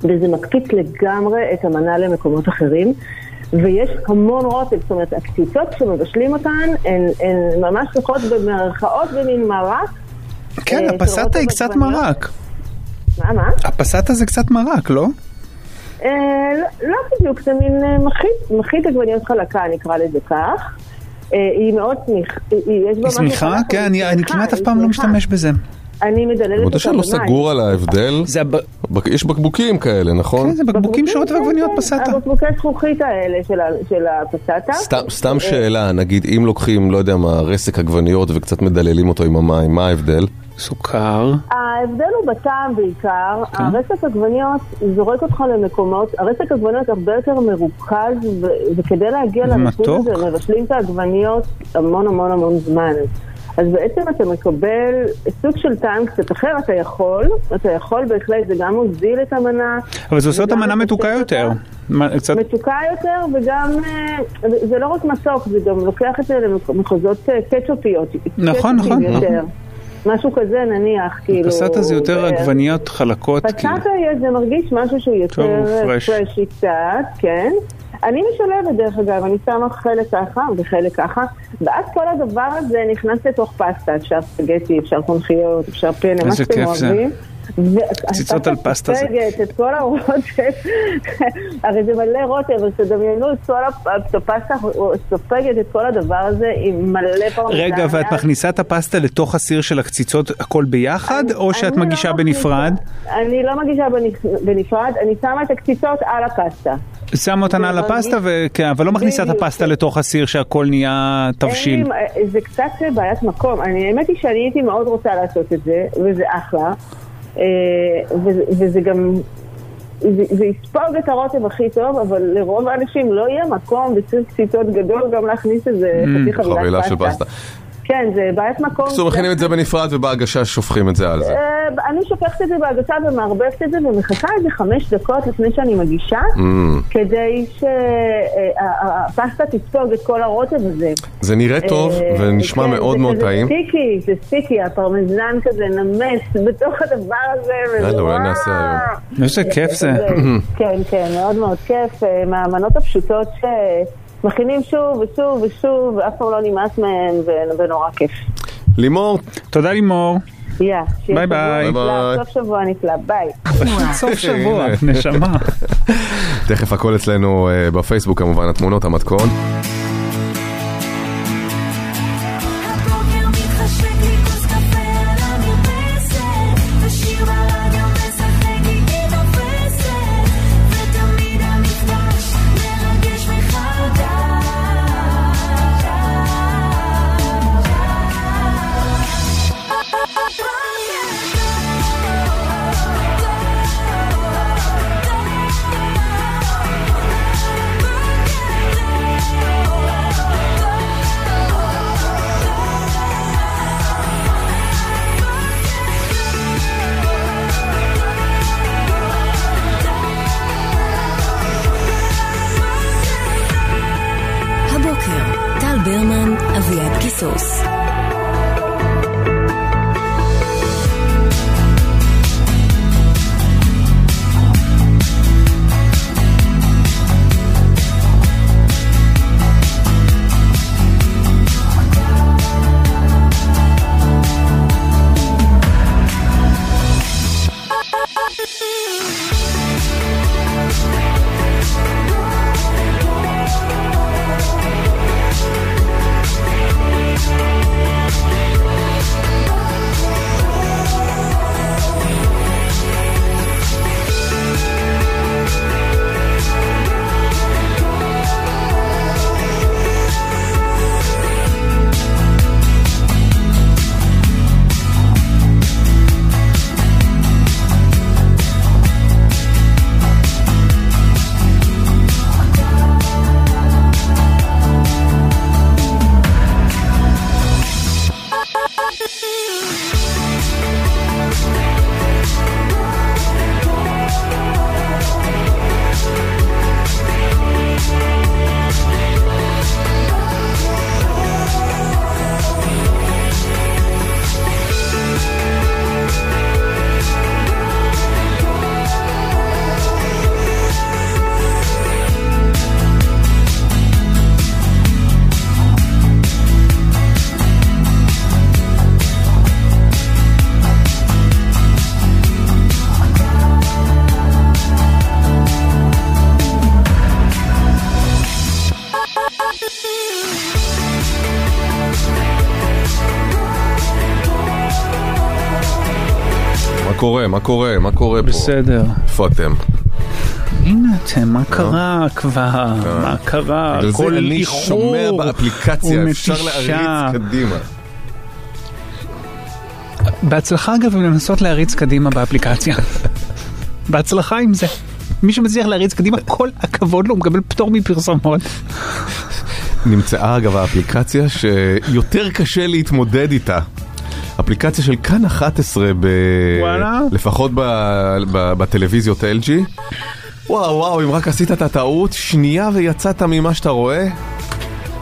וזה מקפיץ לגמרי את המנה למקומות אחרים. ויש המון רוטב, זאת אומרת, הקציצות כשמבשלים אותן, הן, הן ממש צריכות במרכאות במין מרק. כן, הפסטה היא קצת מרק. מה, מה? הפסטה זה קצת מרק, לא? אה, לא, לא בדיוק, זה מין אה, מחית, מחית עגבניות חלקה, נקרא לזה כך. היא מאוד צמיחה, יש בה משהו... צמיחה? כן, אני כמעט אף פעם לא משתמש בזה. אני מדללת אותה במים. לא סגור על ההבדל? יש בקבוקים כאלה, נכון? כן, זה בקבוקים שורות ועגבניות פסטה. הבקבוקי זכוכית האלה של הפסטה. סתם שאלה, נגיד אם לוקחים, לא יודע מה, רסק עגבניות וקצת מדללים אותו עם המים, מה ההבדל? סוכר. ההבדל הוא בטעם בעיקר. כן. הרסק עגבניות זורק אותך למקומות, הרסק עגבניות הרבה יותר מרוכז, וכדי להגיע לנקוד הזה, מבשלים את העגבניות המון המון המון זמן. אז בעצם אתה מקבל סוג של טעם קצת אחר, אתה יכול, אתה יכול בהחלט, זה גם מוזיל את המנה. אבל זה עושה את המנה מתוקה יותר. קצת... מתוקה יותר, וגם, אה, זה לא רק מסוק, זה גם לוקח את זה למחוזות אה, קטשופיות. נכון, נכון. יותר. משהו כזה נניח, כאילו... פסטה זה יותר עגבניות חלקות. פסטה זה מרגיש משהו שהוא יותר פרשי קצת, כן. אני משלבת דרך אגב, אני שמה חלק ככה וחלק ככה, ואז כל הדבר הזה נכנס לתוך פסטה, אפשר ספגטי, אפשר קונכיות, אפשר פנה, מה שאתם אוהבים. קציצות על פסטה זה. את כל הרוטב, הרי זה מלא רוטב, אז תדמיינו את כל הפסטה סופגת את כל הדבר הזה עם מלא פרמיזן. רגע, ואת מכניסה את הפסטה לתוך הסיר של הקציצות הכל ביחד, או שאת לא מגישה בנפרד? אני לא מגישה בנפרד, אני שמה את הקציצות על הפסטה. שמה אותן על הפסטה, אבל לא מכניסה את הפסטה לתוך הסיר שהכל נהיה תבשיל. זה קצת בעיית מקום. האמת היא שאני הייתי מאוד רוצה לעשות את זה, וזה אחלה. אה, וזה גם, זה יספוג את הרוטב הכי טוב, אבל לרוב האנשים לא יהיה מקום בסיר קציצות גדול גם להכניס איזה mm, חצי חבילה של פסטה. כן, זה בעיית מקום. בקיצור, מכינים את זה בנפרד ובהגשה שופכים את זה על זה. אה, אני שופכת את זה בהגשה ומערבבת את זה ומחכה איזה חמש דקות לפני שאני מגישה, mm. כדי שהפסטה תספוג את כל הרוטב הזה. זה נראה טוב אה, ונשמע כן, מאוד מאוד טעים. זה סטיקי, זה סטיקי, הפרמזן כזה נמס בתוך הדבר הזה. יאללה, אולי נעשה היום. איזה כיף זה. כן, כן, מאוד מאוד כיף. אה, מהמנות הפשוטות ש... מכינים שוב ושוב ושוב, ואף פעם לא נמאס מהם, ונורא כיף. לימור. תודה לימור. ביי ביי. ביי סוף שבוע נפלא, ביי. סוף שבוע, נשמה. תכף הכל אצלנו אה, בפייסבוק כמובן, התמונות, המתכון. מה קורה? מה קורה פה? בסדר. איפה אתם? הנה אתם, מה קרה כבר? מה קרה? כל איחור שומע באפליקציה, אפשר ומתישה. להריץ קדימה. בהצלחה אגב עם לנסות להריץ קדימה באפליקציה. בהצלחה עם זה. מי שמצליח להריץ קדימה, כל הכבוד לו, הוא מקבל פטור מפרסומות. נמצאה אגב האפליקציה שיותר קשה להתמודד איתה. אפליקציה של כאן 11, ב... וואלה? לפחות ב... ב... בטלוויזיות LG. וואו וואו, אם רק עשית את הטעות, שנייה ויצאת ממה שאתה רואה.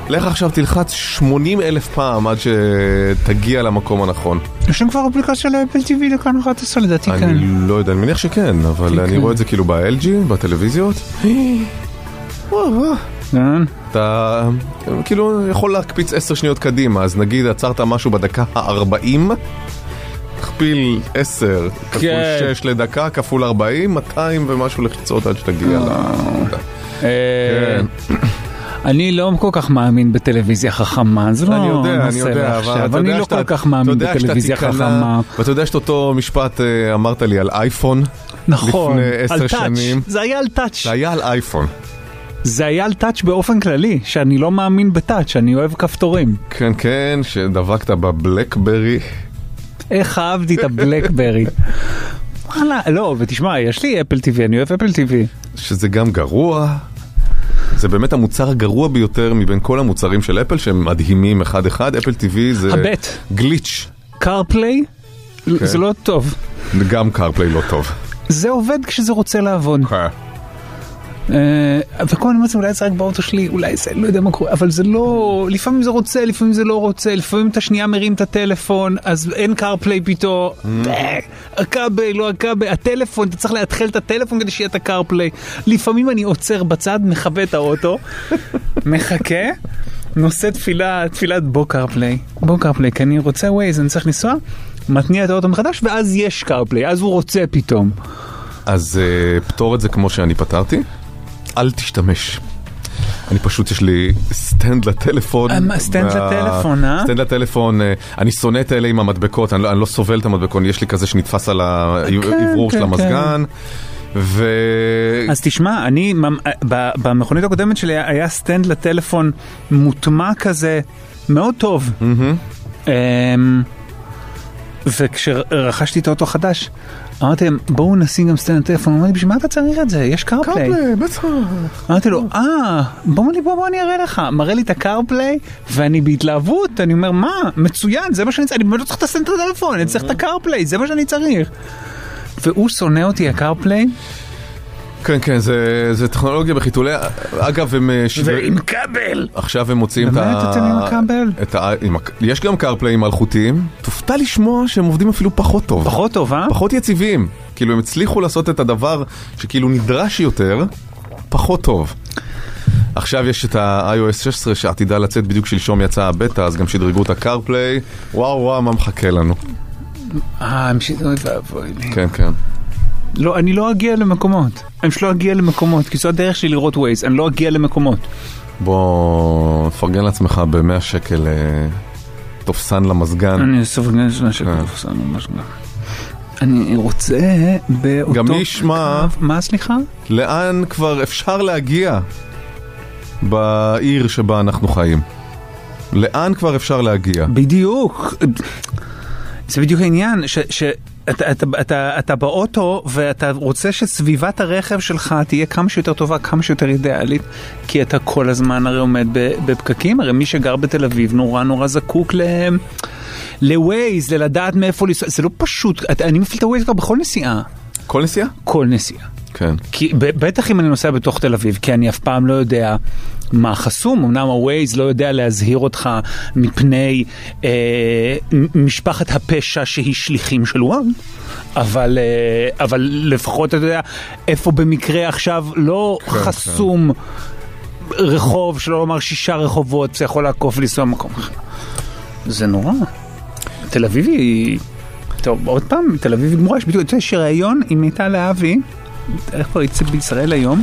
לך עכשיו תלחץ 80 אלף פעם עד שתגיע למקום הנכון. יש שם כבר אפליקציה לאפל TV לכאן 11 לדעתי כן. אני לא יודע, אני מניח שכן, אבל אני כן. רואה את זה כאילו ב-LG, בטלוויזיות. כן. אתה כאילו יכול להקפיץ 10 שניות קדימה, אז נגיד עצרת משהו בדקה ה-40, תכפיל 10 כפול כן. 6 לדקה, כפול 40, 200 ומשהו לחיצות עד שתגיע ל... אה, אני לא כל כך מאמין בטלוויזיה חכמה, זה לא אני יודע, אני נושא יודע, אבל אני לא כל כך מאמין בטלוויזיה חכמה. ואתה יודע שאת אותו משפט אה, אמרת לי על אייפון, נכון, לפני עשר שנים. זה היה על טאץ'. זה היה על אייפון. זה היה על טאץ' באופן כללי, שאני לא מאמין בטאץ', אני אוהב כפתורים. כן, כן, שדבקת בבלקברי. איך אהבתי את הבלקברי. וואלה, לא, ותשמע, יש לי אפל TV, אני אוהב אפל TV. שזה גם גרוע. זה באמת המוצר הגרוע ביותר מבין כל המוצרים של אפל שהם מדהימים אחד-אחד. אפל TV זה הבט. גליץ'. קרפליי, כן. זה לא טוב. גם קרפליי לא טוב. זה עובד כשזה רוצה לעבוד. כן. אה, וכל הזמן אולי זה רק באוטו שלי, אולי זה, לא יודע מה קורה, אבל זה לא, לפעמים זה רוצה, לפעמים זה לא רוצה, לפעמים אתה שנייה מרים את הטלפון, אז אין קרפליי פתאום, אה, הכבל, לא הכבל, הטלפון, אתה צריך לאתחל את הטלפון כדי שיהיה את הקרפליי. לפעמים אני עוצר בצד, מכבה את האוטו, מחכה, נושא תפילה, תפילת בוא קרפליי, בוא קרפליי, כי אני רוצה ווייז, אני צריך לנסוע, מתניע את האוטו מחדש, ואז יש CarPlay, אז הוא רוצה פתאום. אז אה, פתור את זה כמו שאני פתרתי. אל תשתמש. אני פשוט, יש לי סטנד לטלפון. אה, סטנד לטלפון, אה? סטנד לטלפון, אה, אני שונא את אלה עם המדבקות, אני לא, אני לא סובל את המדבקות, יש לי כזה שנתפס על האוורור כן, של המזגן. ו... אז תשמע, אני, במכונית הקודמת שלי היה סטנד לטלפון מוטמע כזה, מאוד טוב. אמ, וכשרכשתי את האוטו החדש, אמרתי להם, בואו נשים גם סטנד לטלפון, הוא אמר לי, בשביל מה אתה צריך את זה? יש CarPlay. בטח. אמרתי לו, אה, בוא לי, בוא, אני אראה לך. מראה לי את ה CarPlay, ואני בהתלהבות, אני אומר, מה, מצוין, זה מה שאני צריך, אני באמת לא צריך את הסטנד לטלפון, אני צריך את ה CarPlay, זה מה שאני צריך. והוא שונא אותי, ה CarPlay. כן, כן, זה, זה טכנולוגיה בחיתולי, אגב, הם... אה, ועם כבל. עכשיו הם מוציאים את ה... באמת אתם עם הכבל? את ה... עם... יש גם קרפליים מלכותיים, תופתע לשמוע שהם עובדים אפילו פחות טוב. פחות טוב, אה? פחות יציבים. כאילו הם הצליחו לעשות את הדבר שכאילו נדרש יותר, פחות טוב. עכשיו יש את ה-iOS 16 שעתידה לצאת בדיוק שלשום יצא הבטא, אז גם שדרגו את הקרפליי. וואו וואו, מה מחכה לנו. אה, הם שידרו את ואבוי. כן, כן. לא, אני לא אגיע למקומות. אני פשוט לא אגיע למקומות, כי זו הדרך שלי לראות ווייז, אני לא אגיע למקומות. בוא, תפרגן לעצמך ב-100 שקל אה, תופסן למזגן. אני סופגן של השקל. תפסן ממש גם. אני רוצה באותו... גם מי ישמע- מה סליחה? לאן כבר אפשר להגיע בעיר שבה אנחנו חיים? לאן כבר אפשר להגיע? בדיוק. זה בדיוק העניין, ש... ש... אתה, אתה, אתה, אתה באוטו ואתה רוצה שסביבת הרכב שלך תהיה כמה שיותר טובה, כמה שיותר אידיאלית, כי אתה כל הזמן הרי עומד בפקקים, הרי מי שגר בתל אביב נורא נורא זקוק ל... לווייז, ללדעת מאיפה לנסוע, זה לא פשוט, אני מפעיל את הווייז כבר בכל נסיעה. כל נסיעה? כל נסיעה. כן. כי בטח אם אני נוסע בתוך תל אביב, כי אני אף פעם לא יודע מה חסום, אמנם ה-Waze לא יודע להזהיר אותך מפני אה, משפחת הפשע שהיא שליחים של וואן, אבל, אה, אבל לפחות אתה יודע איפה במקרה עכשיו לא כן, חסום רחוב, שלא לומר שישה רחובות, זה יכול לעקוף לנסוע במקום אחר. זה נורא. תל אביב היא... טוב, עוד פעם, תל אביב גמורה, יש בדיוק, אתה יודע, יש ראיון עם מיטל להבי, איך כבר יצא בישראל היום?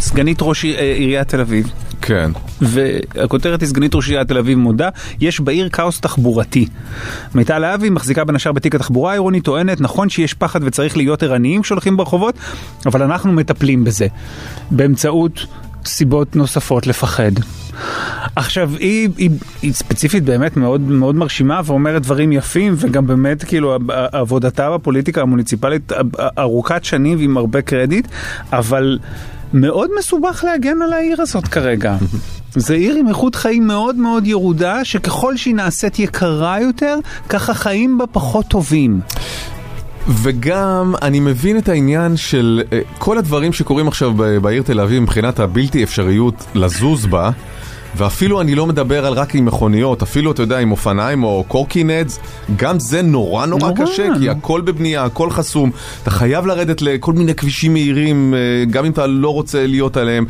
סגנית ראש אה, עיריית תל אביב. כן. והכותרת היא סגנית ראש עיריית תל אביב מודה, יש בעיר כאוס תחבורתי. מיטל להבי מחזיקה בין השאר בתיק התחבורה העירונית, טוענת, נכון שיש פחד וצריך להיות ערניים כשהולכים ברחובות, אבל אנחנו מטפלים בזה. באמצעות סיבות נוספות לפחד. עכשיו, היא, היא, היא ספציפית באמת מאוד מאוד מרשימה ואומרת דברים יפים, וגם באמת, כאילו, עבודתה בפוליטיקה המוניציפלית ארוכת שנים ועם הרבה קרדיט, אבל מאוד מסובך להגן על העיר הזאת כרגע. זה עיר עם איכות חיים מאוד מאוד ירודה, שככל שהיא נעשית יקרה יותר, ככה חיים בה פחות טובים. וגם אני מבין את העניין של אה, כל הדברים שקורים עכשיו בעיר תל אביב מבחינת הבלתי אפשריות לזוז בה. ואפילו אני לא מדבר על רק עם מכוניות, אפילו אתה יודע עם אופניים או קורקינטס, גם זה נורא נורא, נורא קשה, כי הכל בבנייה, הכל חסום, אתה חייב לרדת לכל מיני כבישים מהירים, אה, גם אם אתה לא רוצה להיות עליהם.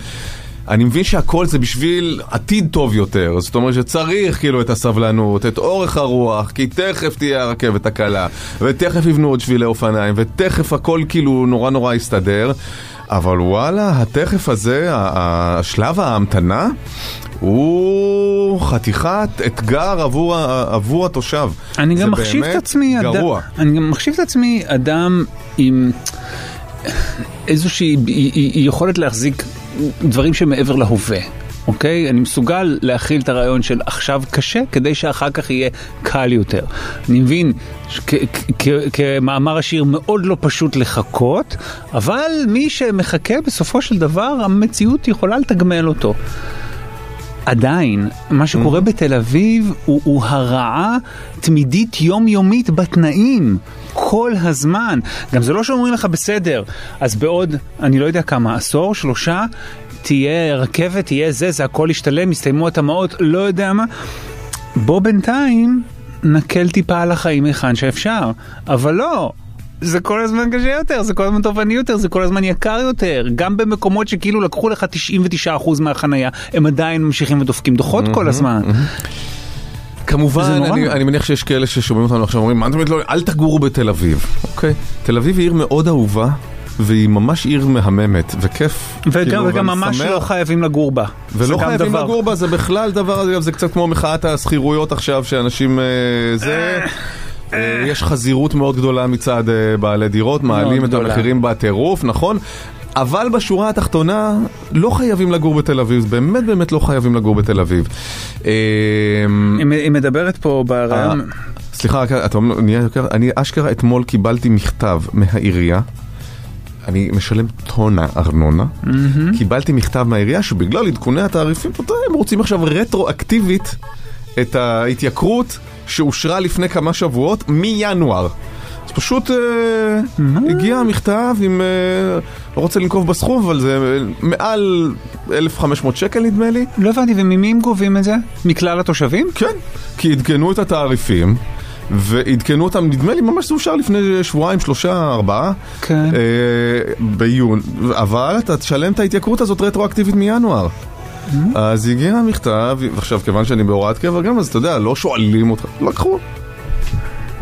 אני מבין שהכל זה בשביל עתיד טוב יותר, זאת אומרת שצריך כאילו את הסבלנות, את אורך הרוח, כי תכף תהיה הרכבת הקלה, ותכף יבנו עוד שבילי אופניים, ותכף הכל כאילו נורא נורא יסתדר. אבל וואלה, התכף הזה, השלב ההמתנה, הוא חתיכת אתגר עבור, עבור התושב. אני גם מחשיב את עצמי, גרוע. אד... אני גם מחשיב את עצמי אדם עם איזושהי יכולת להחזיק דברים שמעבר להווה. אוקיי? אני מסוגל להכיל את הרעיון של עכשיו קשה, כדי שאחר כך יהיה קל יותר. אני מבין, כמאמר השיר מאוד לא פשוט לחכות, אבל מי שמחכה בסופו של דבר, המציאות יכולה לתגמל אותו. עדיין, מה שקורה mm. בתל אביב הוא, הוא הרעה תמידית יומיומית בתנאים. כל הזמן. גם זה לא שאומרים לך בסדר, אז בעוד, אני לא יודע כמה, עשור, שלושה, תהיה רכבת, תהיה זה, זה הכל ישתלם, יסתיימו התמ"אות, לא יודע מה. בוא בינתיים נקל טיפה על החיים היכן שאפשר. אבל לא, זה כל הזמן קשה יותר, זה כל הזמן תובעני יותר, זה כל הזמן יקר יותר. גם במקומות שכאילו לקחו לך 99% מהחנייה, הם עדיין ממשיכים ודופקים דוחות כל הזמן. כמובן, אני, אני מניח שיש כאלה ששומעים אותנו עכשיו אומרים, מה אתה אומר, לא, אל תגורו בתל אביב. אוקיי, תל אביב היא עיר מאוד אהובה. והיא ממש עיר מהממת, וכיף. וגם, כאילו, וגם ממש לא חייבים לגור בה. ולא חייבים דבר. לגור בה, זה בכלל דבר, אגב, זה קצת כמו מחאת השכירויות עכשיו, שאנשים... אה, זה... אה, יש חזירות מאוד גדולה מצד אה, בעלי דירות, מעלים את המחירים בטירוף, נכון? אבל בשורה התחתונה, לא חייבים לגור בתל אביב, באמת באמת לא חייבים לגור בתל אביב. היא מדברת פה ברעיון... סליחה, אתה אומר, אני אשכרה אתמול קיבלתי מכתב מהעירייה. אני משלם טונה ארנונה, mm-hmm. קיבלתי מכתב מהעירייה שבגלל עדכוני התעריפים, הם רוצים עכשיו רטרואקטיבית את ההתייקרות שאושרה לפני כמה שבועות מינואר. פשוט אה, הגיע המכתב עם, אה, לא רוצה לנקוב בסכום, אבל זה מעל 1,500 שקל נדמה לי. לא הבנתי, וממי הם גובים את זה? מכלל התושבים? כן, כי עדכנו את התעריפים. ועדכנו אותם, נדמה לי ממש זה אושר לפני שבועיים, שלושה, ארבעה. כן. אה, ביון, אבל אתה תשלם את ההתייקרות הזאת רטרואקטיבית מינואר. Mm-hmm. אז הגיע המכתב, ועכשיו כיוון שאני בהוראת קבע גם, אז אתה יודע, לא שואלים אותך, לקחו.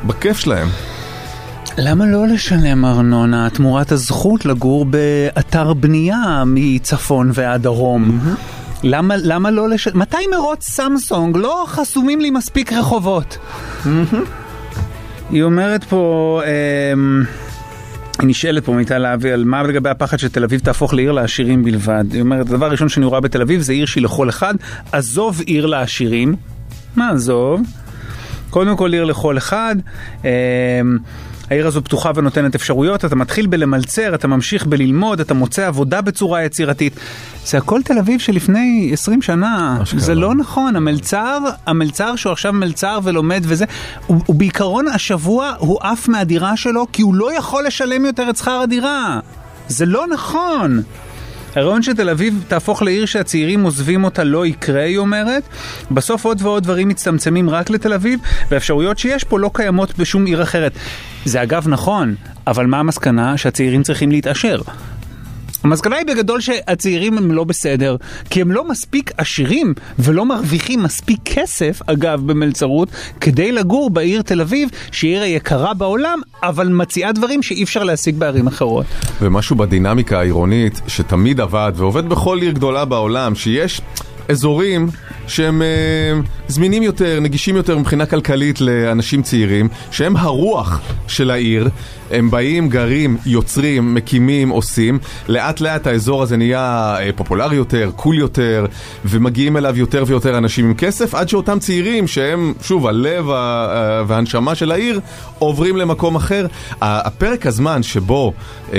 בכיף שלהם. למה לא לשלם ארנונה תמורת הזכות לגור באתר בנייה מצפון ועד דרום? Mm-hmm. למה, למה לא לשלם? מתי מרוץ סמסונג לא חסומים לי מספיק רחובות? Mm-hmm. היא אומרת פה... אה, היא נשאלת פה מיטל להבי על מה לגבי הפחד שתל אביב תהפוך לעיר לעשירים בלבד. היא אומרת, הדבר הראשון שאני רואה בתל אביב זה עיר שהיא לכל אחד, עזוב עיר לעשירים. מה עזוב? קודם כל עיר לכל אחד. אה, העיר הזו פתוחה ונותנת אפשרויות, אתה מתחיל בלמלצר, אתה ממשיך בללמוד, אתה מוצא עבודה בצורה יצירתית. זה הכל תל אביב שלפני 20 שנה, זה לא נכון, המלצר, המלצר שהוא עכשיו מלצר ולומד וזה, הוא, הוא בעיקרון השבוע הוא עף מהדירה שלו כי הוא לא יכול לשלם יותר את שכר הדירה. זה לא נכון. הרעיון שתל אביב תהפוך לעיר שהצעירים עוזבים אותה לא יקרה, היא אומרת. בסוף עוד ועוד דברים מצטמצמים רק לתל אביב, והאפשרויות שיש פה לא קיימות בשום עיר אחרת. זה אגב נכון, אבל מה המסקנה? שהצעירים צריכים להתעשר. המסקנה היא בגדול שהצעירים הם לא בסדר, כי הם לא מספיק עשירים ולא מרוויחים מספיק כסף, אגב, במלצרות, כדי לגור בעיר תל אביב, שהיא עיר היקרה בעולם, אבל מציעה דברים שאי אפשר להשיג בערים אחרות. ומשהו בדינמיקה העירונית, שתמיד עבד ועובד בכל עיר גדולה בעולם, שיש... אזורים שהם אה, זמינים יותר, נגישים יותר מבחינה כלכלית לאנשים צעירים, שהם הרוח של העיר. הם באים, גרים, יוצרים, מקימים, עושים. לאט לאט האזור הזה נהיה אה, פופולרי יותר, קול יותר, ומגיעים אליו יותר ויותר אנשים עם כסף, עד שאותם צעירים, שהם, שוב, הלב ה- ה- והנשמה של העיר, עוברים למקום אחר. הפרק הזמן שבו... אה,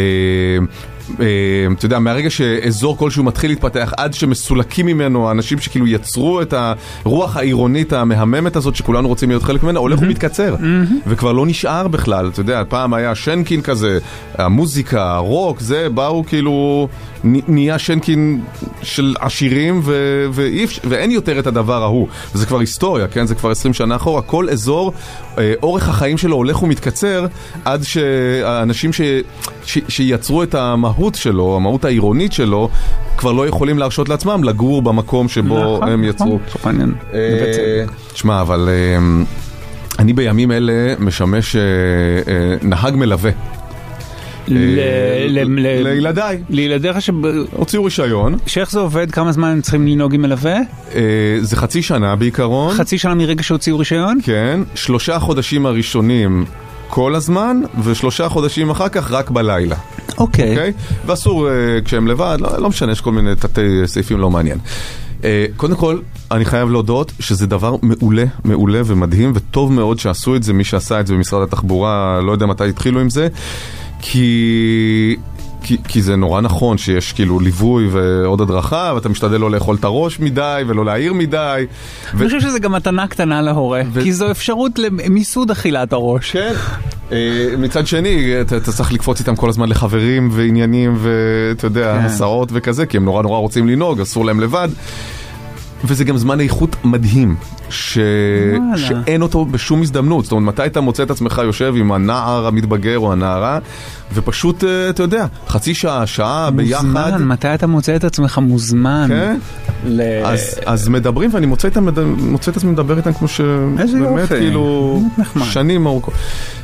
אה, אתה יודע, מהרגע שאזור כלשהו מתחיל להתפתח עד שמסולקים ממנו האנשים שכאילו יצרו את הרוח העירונית המהממת הזאת שכולנו רוצים להיות חלק ממנה, הולך ומתקצר. וכבר לא נשאר בכלל, אתה יודע, פעם היה שנקין כזה, המוזיקה, הרוק, זה, באו כאילו, נהיה שנקין של עשירים ו- ואי אפשר- ואין יותר את הדבר ההוא. זה כבר היסטוריה, כן? זה כבר 20 שנה אחורה. כל אזור, אה, אורך החיים שלו הולך ומתקצר עד שהאנשים ש- ש- שיצרו את המהות שלו, המהות העירונית שלו, כבר לא יכולים להרשות לעצמם לגור במקום שבו נכון, הם נכון, יצרו. מעניין. אה. שמע, אבל אה, אני בימים אלה משמש אה, אה, נהג מלווה. אה, לילדיי. לילדיך ש... הוציאו רישיון. שאיך זה עובד? כמה זמן הם צריכים לנהוג עם מלווה? אה, זה חצי שנה בעיקרון. חצי שנה מרגע שהוציאו רישיון? כן, שלושה חודשים הראשונים כל הזמן, ושלושה חודשים אחר כך רק בלילה. אוקיי. אוקיי? ואסור אה, כשהם לבד, לא, לא משנה, יש כל מיני תתי סעיפים לא מעניין. אה, קודם כל, אני חייב להודות שזה דבר מעולה, מעולה ומדהים, וטוב מאוד שעשו את זה, מי שעשה את זה במשרד התחבורה, לא יודע מתי התחילו עם זה, כי... כי, כי זה נורא נכון שיש כאילו ליווי ועוד הדרכה, ואתה משתדל לא לאכול את הראש מדי ולא להעיר מדי. אני חושב שזה גם מתנה קטנה להורה, כי זו אפשרות למיסוד אכילת הראש. כן. אה, מצד שני, אתה, אתה צריך לקפוץ איתם כל הזמן לחברים ועניינים ואתה יודע, כן. הסעות וכזה, כי הם נורא נורא רוצים לנהוג, אסור להם לבד. וזה גם זמן איכות מדהים, ש... שאין אותו בשום הזדמנות. זאת אומרת, מתי אתה מוצא את עצמך יושב עם הנער המתבגר או הנערה, ופשוט, אה, אתה יודע, חצי שעה, שעה, ביחד. מוזמן, מתי אתה מוצא את עצמך מוזמן? כן. ל- אז, אז מדברים, ואני מוצא, איתם, מוצא את עצמי מדבר איתם כמו איזה שבאמת יופי. כאילו באמת נחמד. שנים ארוכות.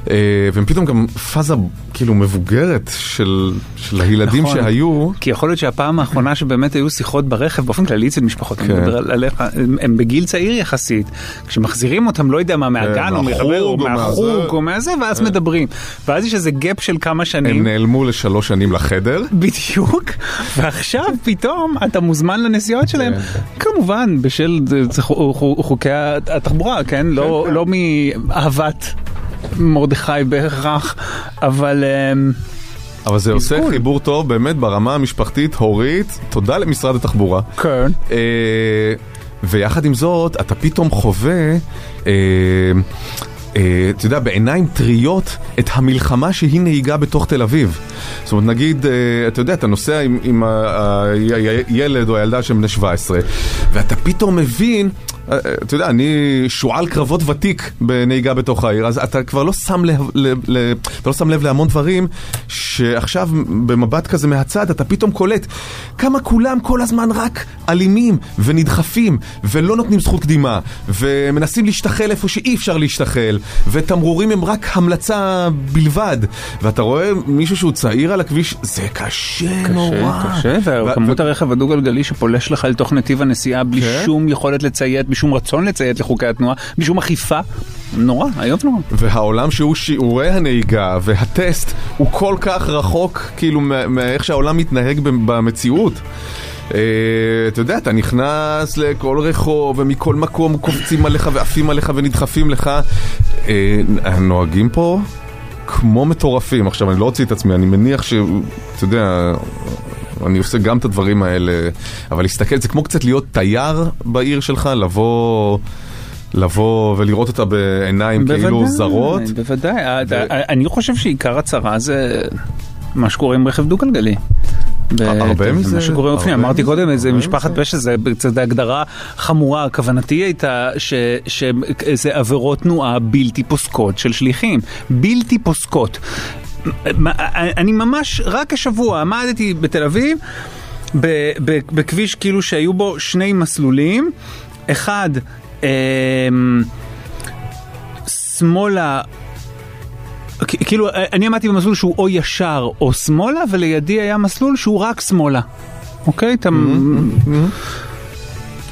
אה, והם פתאום גם פאזה כאילו מבוגרת של, של הילדים נכון. שהיו. כי יכול להיות שהפעם האחרונה שבאמת היו שיחות ברכב, באופן כללי אצל משפחות, אני כן. מדבר על- עליך, הם- הם בגיל צעיר יחסית. כשמחזירים אותם, לא יודע מה, מהגן או מהחוג מחבר או מהחוג. או מהזה, ואז כן. מדברים. ואז יש איזה גאפ של כמה הם שנים. נעלמו לשלוש שנים לחדר. בדיוק, ועכשיו פתאום אתה מוזמן לנסיעות שלהם, כמובן בשל חוקי התחבורה, כן? לא לא מאהבת מרדכי בהכרח, אבל... אמ, אבל זה עושה חיבור טוב באמת ברמה המשפחתית, הורית, תודה למשרד התחבורה. כן. אה, ויחד עם זאת, אתה פתאום חווה, אה, אה, אתה יודע, בעיניים טריות, את המלחמה שהיא נהיגה בתוך תל אביב. זאת אומרת, נגיד, אתה יודע, אתה נוסע עם, עם הילד או הילדה שהם בני 17, ואתה פתאום מבין... אתה יודע, אני שועל קרבות ותיק בנהיגה בתוך העיר, אז אתה כבר לא שם לב, לב, לב, אתה לא שם לב להמון דברים שעכשיו במבט כזה מהצד אתה פתאום קולט כמה כולם כל הזמן רק אלימים ונדחפים ולא נותנים זכות קדימה ומנסים להשתחל איפה שאי אפשר להשתחל ותמרורים הם רק המלצה בלבד ואתה רואה מישהו שהוא צעיר על הכביש, זה קשה, נורא. קשה, וכמות ו- הרכב הדו-גלגלי שפולש לך לתוך נתיב הנסיעה בלי כן. שום יכולת לציית, בלי שום רצון לציית לחוקי התנועה, בלי שום אכיפה, נורא, איום נורא. והעולם שהוא שיעורי הנהיגה והטסט הוא כל כך רחוק כאילו מאיך שהעולם מתנהג במציאות. אה, אתה יודע, אתה נכנס לכל רחוב ומכל מקום קופצים עליך ועפים עליך ונדחפים לך. אה, הנוהגים פה כמו מטורפים. עכשיו, אני לא אוציא את עצמי, אני מניח ש... אתה יודע... אני עושה גם את הדברים האלה, אבל להסתכל, זה כמו קצת להיות תייר בעיר שלך, לבוא... לבוא ולראות אותה בעיניים כאילו בוודאי, זרות. בוודאי, אני חושב שעיקר הצרה זה מה שקורה עם רכב דו-גלגלי. הרבה מזה, מה שקורה הרבה אמרתי קודם, איזה משפחת פשע, זה זה הגדרה חמורה, כוונתי הייתה ש- שזה עבירות תנועה בלתי פוסקות של שליחים, בלתי פוסקות. אני ממש, רק השבוע עמדתי בתל אביב, בכביש כאילו שהיו בו שני מסלולים, אחד אמ, שמאלה כ- כאילו, אני עמדתי במסלול שהוא או ישר או שמאלה, ולידי היה מסלול שהוא רק שמאלה. אוקיי? אתה...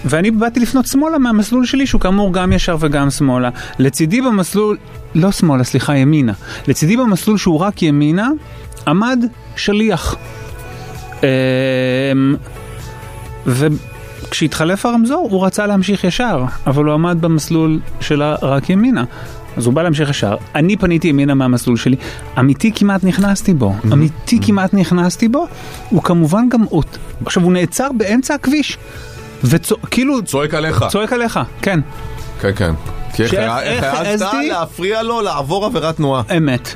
ואני באתי לפנות שמאלה מהמסלול שלי, שהוא כאמור גם ישר וגם שמאלה. לצידי במסלול, לא שמאלה, סליחה, ימינה. לצידי במסלול שהוא רק ימינה, עמד שליח. אמ, וכשהתחלף הרמזור, הוא רצה להמשיך ישר, אבל הוא עמד במסלול שלה רק ימינה. אז הוא בא להמשיך ישר. אני פניתי ימינה מהמסלול שלי, אמיתי כמעט נכנסתי בו, אמיתי כמעט נכנסתי בו, הוא כמובן גם אות. עכשיו, הוא נעצר באמצע הכביש, וכאילו... צועק עליך. צועק עליך, כן. כן, כן. כי איך העזת? להפריע לו לעבור עבירת תנועה. אמת.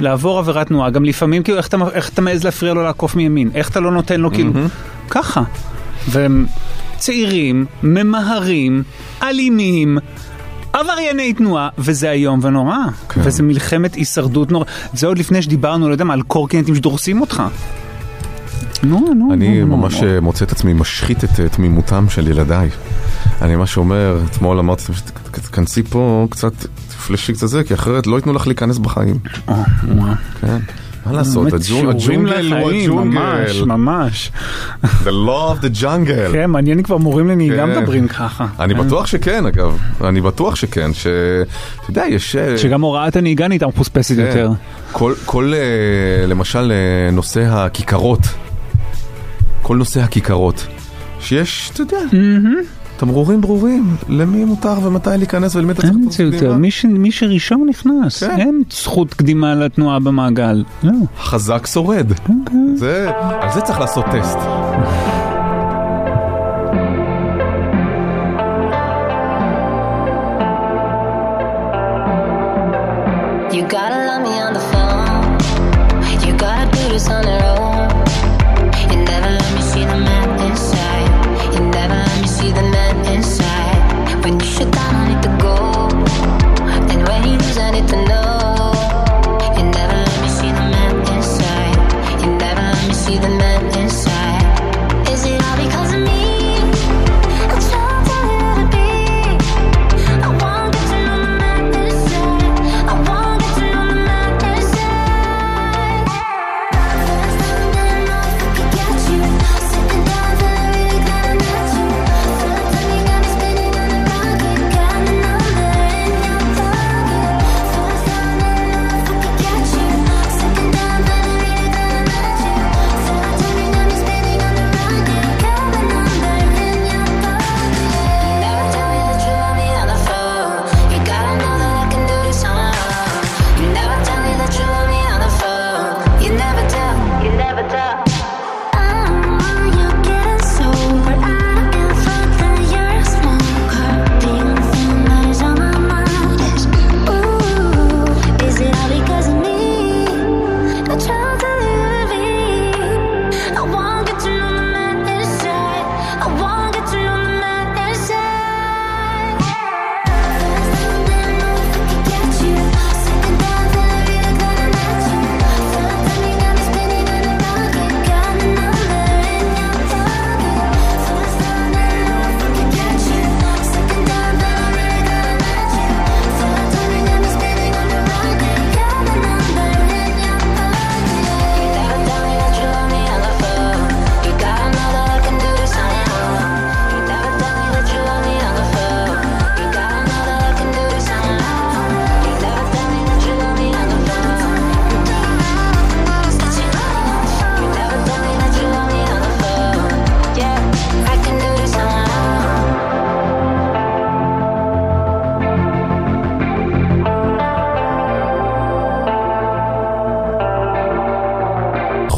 לעבור עבירת תנועה, גם לפעמים כאילו איך אתה, איך אתה מעז להפריע לו לעקוף מימין, איך אתה לא נותן לו כאילו, ככה. והם צעירים, ממהרים, אלימים, עברייני תנועה, וזה איום ונורא. כן. וזה מלחמת הישרדות נורא. זה עוד לפני שדיברנו, לא יודע מה, על קורקינטים שדורסים אותך. נו, נו, אני נו, נו, ממש. אה, מוצא את עצמי משחית את אה, תמימותם של ילדיי. אני ממש אומר, אתמול אמרתי, תכנסי פה קצת, תפלשי קצת זה, כי אחרת לא ייתנו לך להיכנס בחיים. אה. כן. מה לעשות, הג'ונגל הוא לחיים, ממש, הג'ונגל. ממש. The law of the jungle. כן, מעניין כבר מורים לנהיגה כן. מדברים ככה. אני כן. בטוח שכן, אגב. אני בטוח שכן, ש... אתה יודע, יש... שגם הוראת הנהיגה נהייתה מחוספסת כן. יותר. כל, למשל, נושא הכיכרות. כל נושא הכיכרות. שיש, אתה יודע, תמרורים ברורים, למי מותר ומתי להיכנס ולמי אתה צריך את זה יותר. מי ש- מי שראשון נכנס, כן. אין זכות קדימה לתנועה במעגל. לא. חזק שורד. כן, זה, על זה צריך לעשות טסט.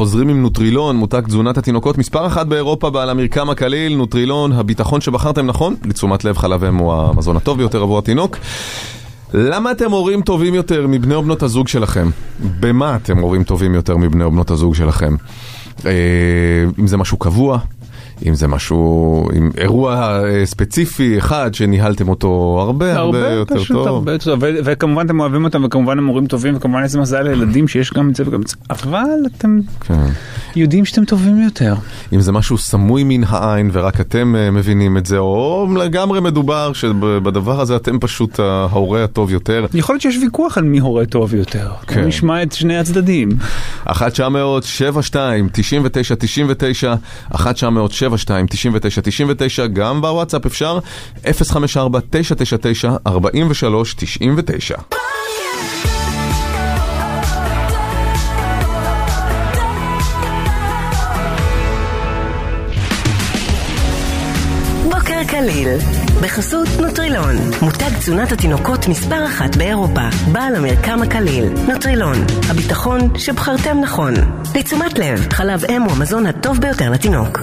חוזרים עם נוטרילון, מותג תזונת התינוקות, מספר אחת באירופה בעל המרקם הקליל, נוטרילון, הביטחון שבחרתם נכון, לתשומת לב חלב אם הוא המזון הטוב ביותר עבור התינוק. למה אתם הורים טובים יותר מבני או בנות הזוג שלכם? במה אתם הורים טובים יותר מבני או בנות הזוג שלכם? אה, אם זה משהו קבוע, אם זה משהו, עם אירוע אה, ספציפי אחד שניהלתם אותו הרבה הרבה יותר פשוט טוב. הרבה טוב, ו- וכמובן אתם אוהבים אותם, וכמובן הם מורים טובים, וכמובן איזה מזל לילדים שיש גם את זה וגם את זה, אבל אתם כן. יודעים שאתם טובים יותר. אם זה משהו סמוי מן העין ורק אתם אה, מבינים את זה, או לגמרי מדובר שבדבר הזה אתם פשוט ההורה הטוב יותר. יכול להיות שיש ויכוח על מי הורה טוב יותר. כן. נשמע את שני הצדדים. 1 900 72 99 99 1 900 72 052-99-99, גם בוואטסאפ אפשר, 054-999-4399. בוקר קליל, בחסות נוטרילון, מותג תזונת התינוקות מספר אחת באירופה, בעל המרקם הקליל, נוטרילון, הביטחון שבחרתם נכון. לתשומת לב, חלב אם הוא המזון הטוב ביותר לתינוק.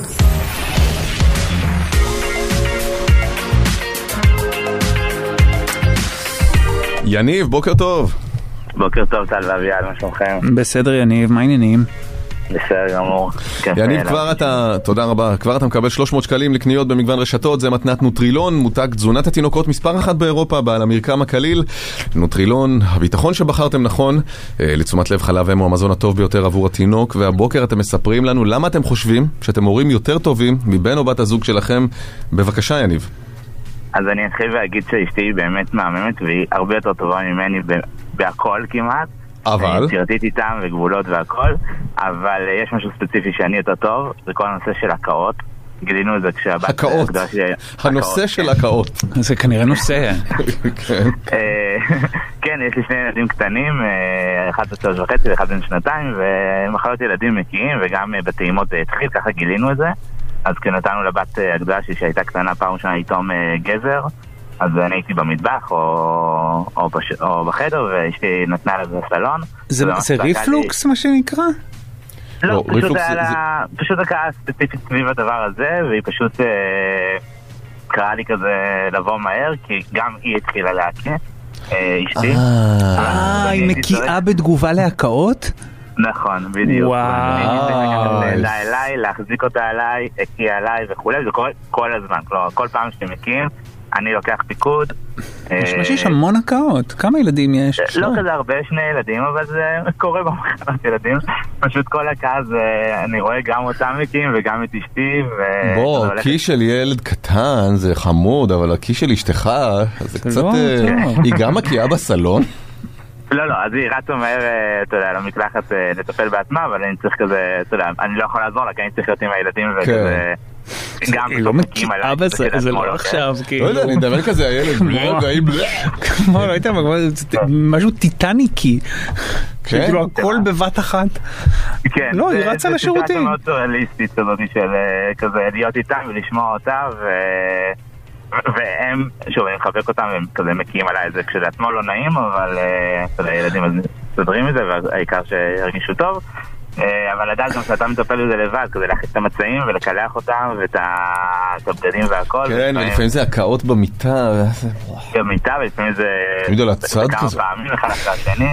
יניב, בוקר טוב. בוקר טוב, טל ואביעד, מה שלומכם? בסדר יניב, מה העניינים? בסדר גמור. כיף, יניב, אה, כבר אתה, תודה רבה, כבר אתה מקבל 300 שקלים לקניות במגוון רשתות, זה מתנת נוטרילון, מותג תזונת התינוקות מספר אחת באירופה, בעל המרקם הקליל. נוטרילון, הביטחון שבחרתם נכון, אה, לתשומת לב חלב אם הוא המזון הטוב ביותר עבור התינוק, והבוקר אתם מספרים לנו למה אתם חושבים שאתם הורים יותר טובים מבן או בת הזוג שלכם. בבקשה, יניב. אז אני אתחיל ואגיד שאשתי היא באמת מהממת והיא הרבה יותר טובה ממני ב- בהכל כמעט. אבל? יצירתית איתם וגבולות והכל, אבל אה, יש משהו ספציפי שאני יותר טוב, זה כל הנושא של הקאות. גילינו את זה כשהבת... הקאות. הגדולה שלי- הנושא הקאות, של כן. הקאות. זה כנראה נושא. כן. אה, כן, יש לי שני ילדים קטנים, אה, אחד בן שלוש וחצי ואחד בן שנתיים, ומחלות ילדים נקיים, וגם אה, בטעימות זה התחיל, ככה גילינו את זה. אז כשנתנו לבת אה, הגדולה שלי שהייתה קטנה פעם ראשונה לטעום אה, גזר, אז אני הייתי במטבח או, או, בש, או בחדר, ואשתי נתנה לזה סלון. זה וממש זה לי- ריפלוקס מה שנקרא? לא, לא, פשוט היה זה- לה, פשוט הקאה ספציפית סביב הדבר הזה, והיא פשוט אה, קראה לי כזה לבוא מהר, כי גם היא התחילה להקיא, אה, אשתי. אה, אני היא מקיאה בתגובה להקאות? נכון, בדיוק. וואו. לידה אליי, להחזיק אותה עליי, הקיאה עליי וכולי, זה קורה כל הזמן. כלומר, כל פעם שאתם מקיאים, אני לוקח פיקוד. יש אה, שיש המון הקאות. כמה ילדים יש? לא כזה הרבה, שני ילדים, אבל זה קורה במחנות ילדים. פשוט כל הקהל זה, אני רואה גם אותם מקיאים וגם את אשתי. בוא, קי של ילד קטן זה חמוד, אבל הקי של אשתך זה קצת... לא אה. היא גם מקיאה בסלון? לא, לא, אז היא רצה מהר, אה, אתה יודע, למקלחת אה, לטפל בעצמה, אבל אני צריך כזה, אתה יודע, אני לא יכול לעזור לה, כי אני צריך להיות עם הילדים וכזה... גם היא לא עליי, מקיאה בזה, זה כשלעצמו לא. עכשיו, לא כאילו. יודע, אני מדבר כזה, הילד בלוג, האם... כמו, לא כמו משהו טיטניקי. כן? כאילו הכל בבת אחת. כן, לא, היא רצה זה לשירותים. סיטואציה מאוד סוריאליסטית כזאת של אה, כזה להיות איתם ולשמוע אותה. והם, שוב, אני מחבק אותם, הם כזה מקיאים עליי, זה כשלעצמו לא נעים, אבל אה, אתה יודע, ילדים אז מסתדרים את זה, והעיקר שירגישו טוב. אה, אבל לדעת גם שאתה מטפל בזה לבד, כזה להכניס את המצעים ולקלח אותם, ואת את הבגדים והכל. כן, ולפעמים זה הקאות במיטה. וזה- גם מיטה, ולפעמים זה... תמיד על הצד כמה כזה. פעמים אחד אחרי השני.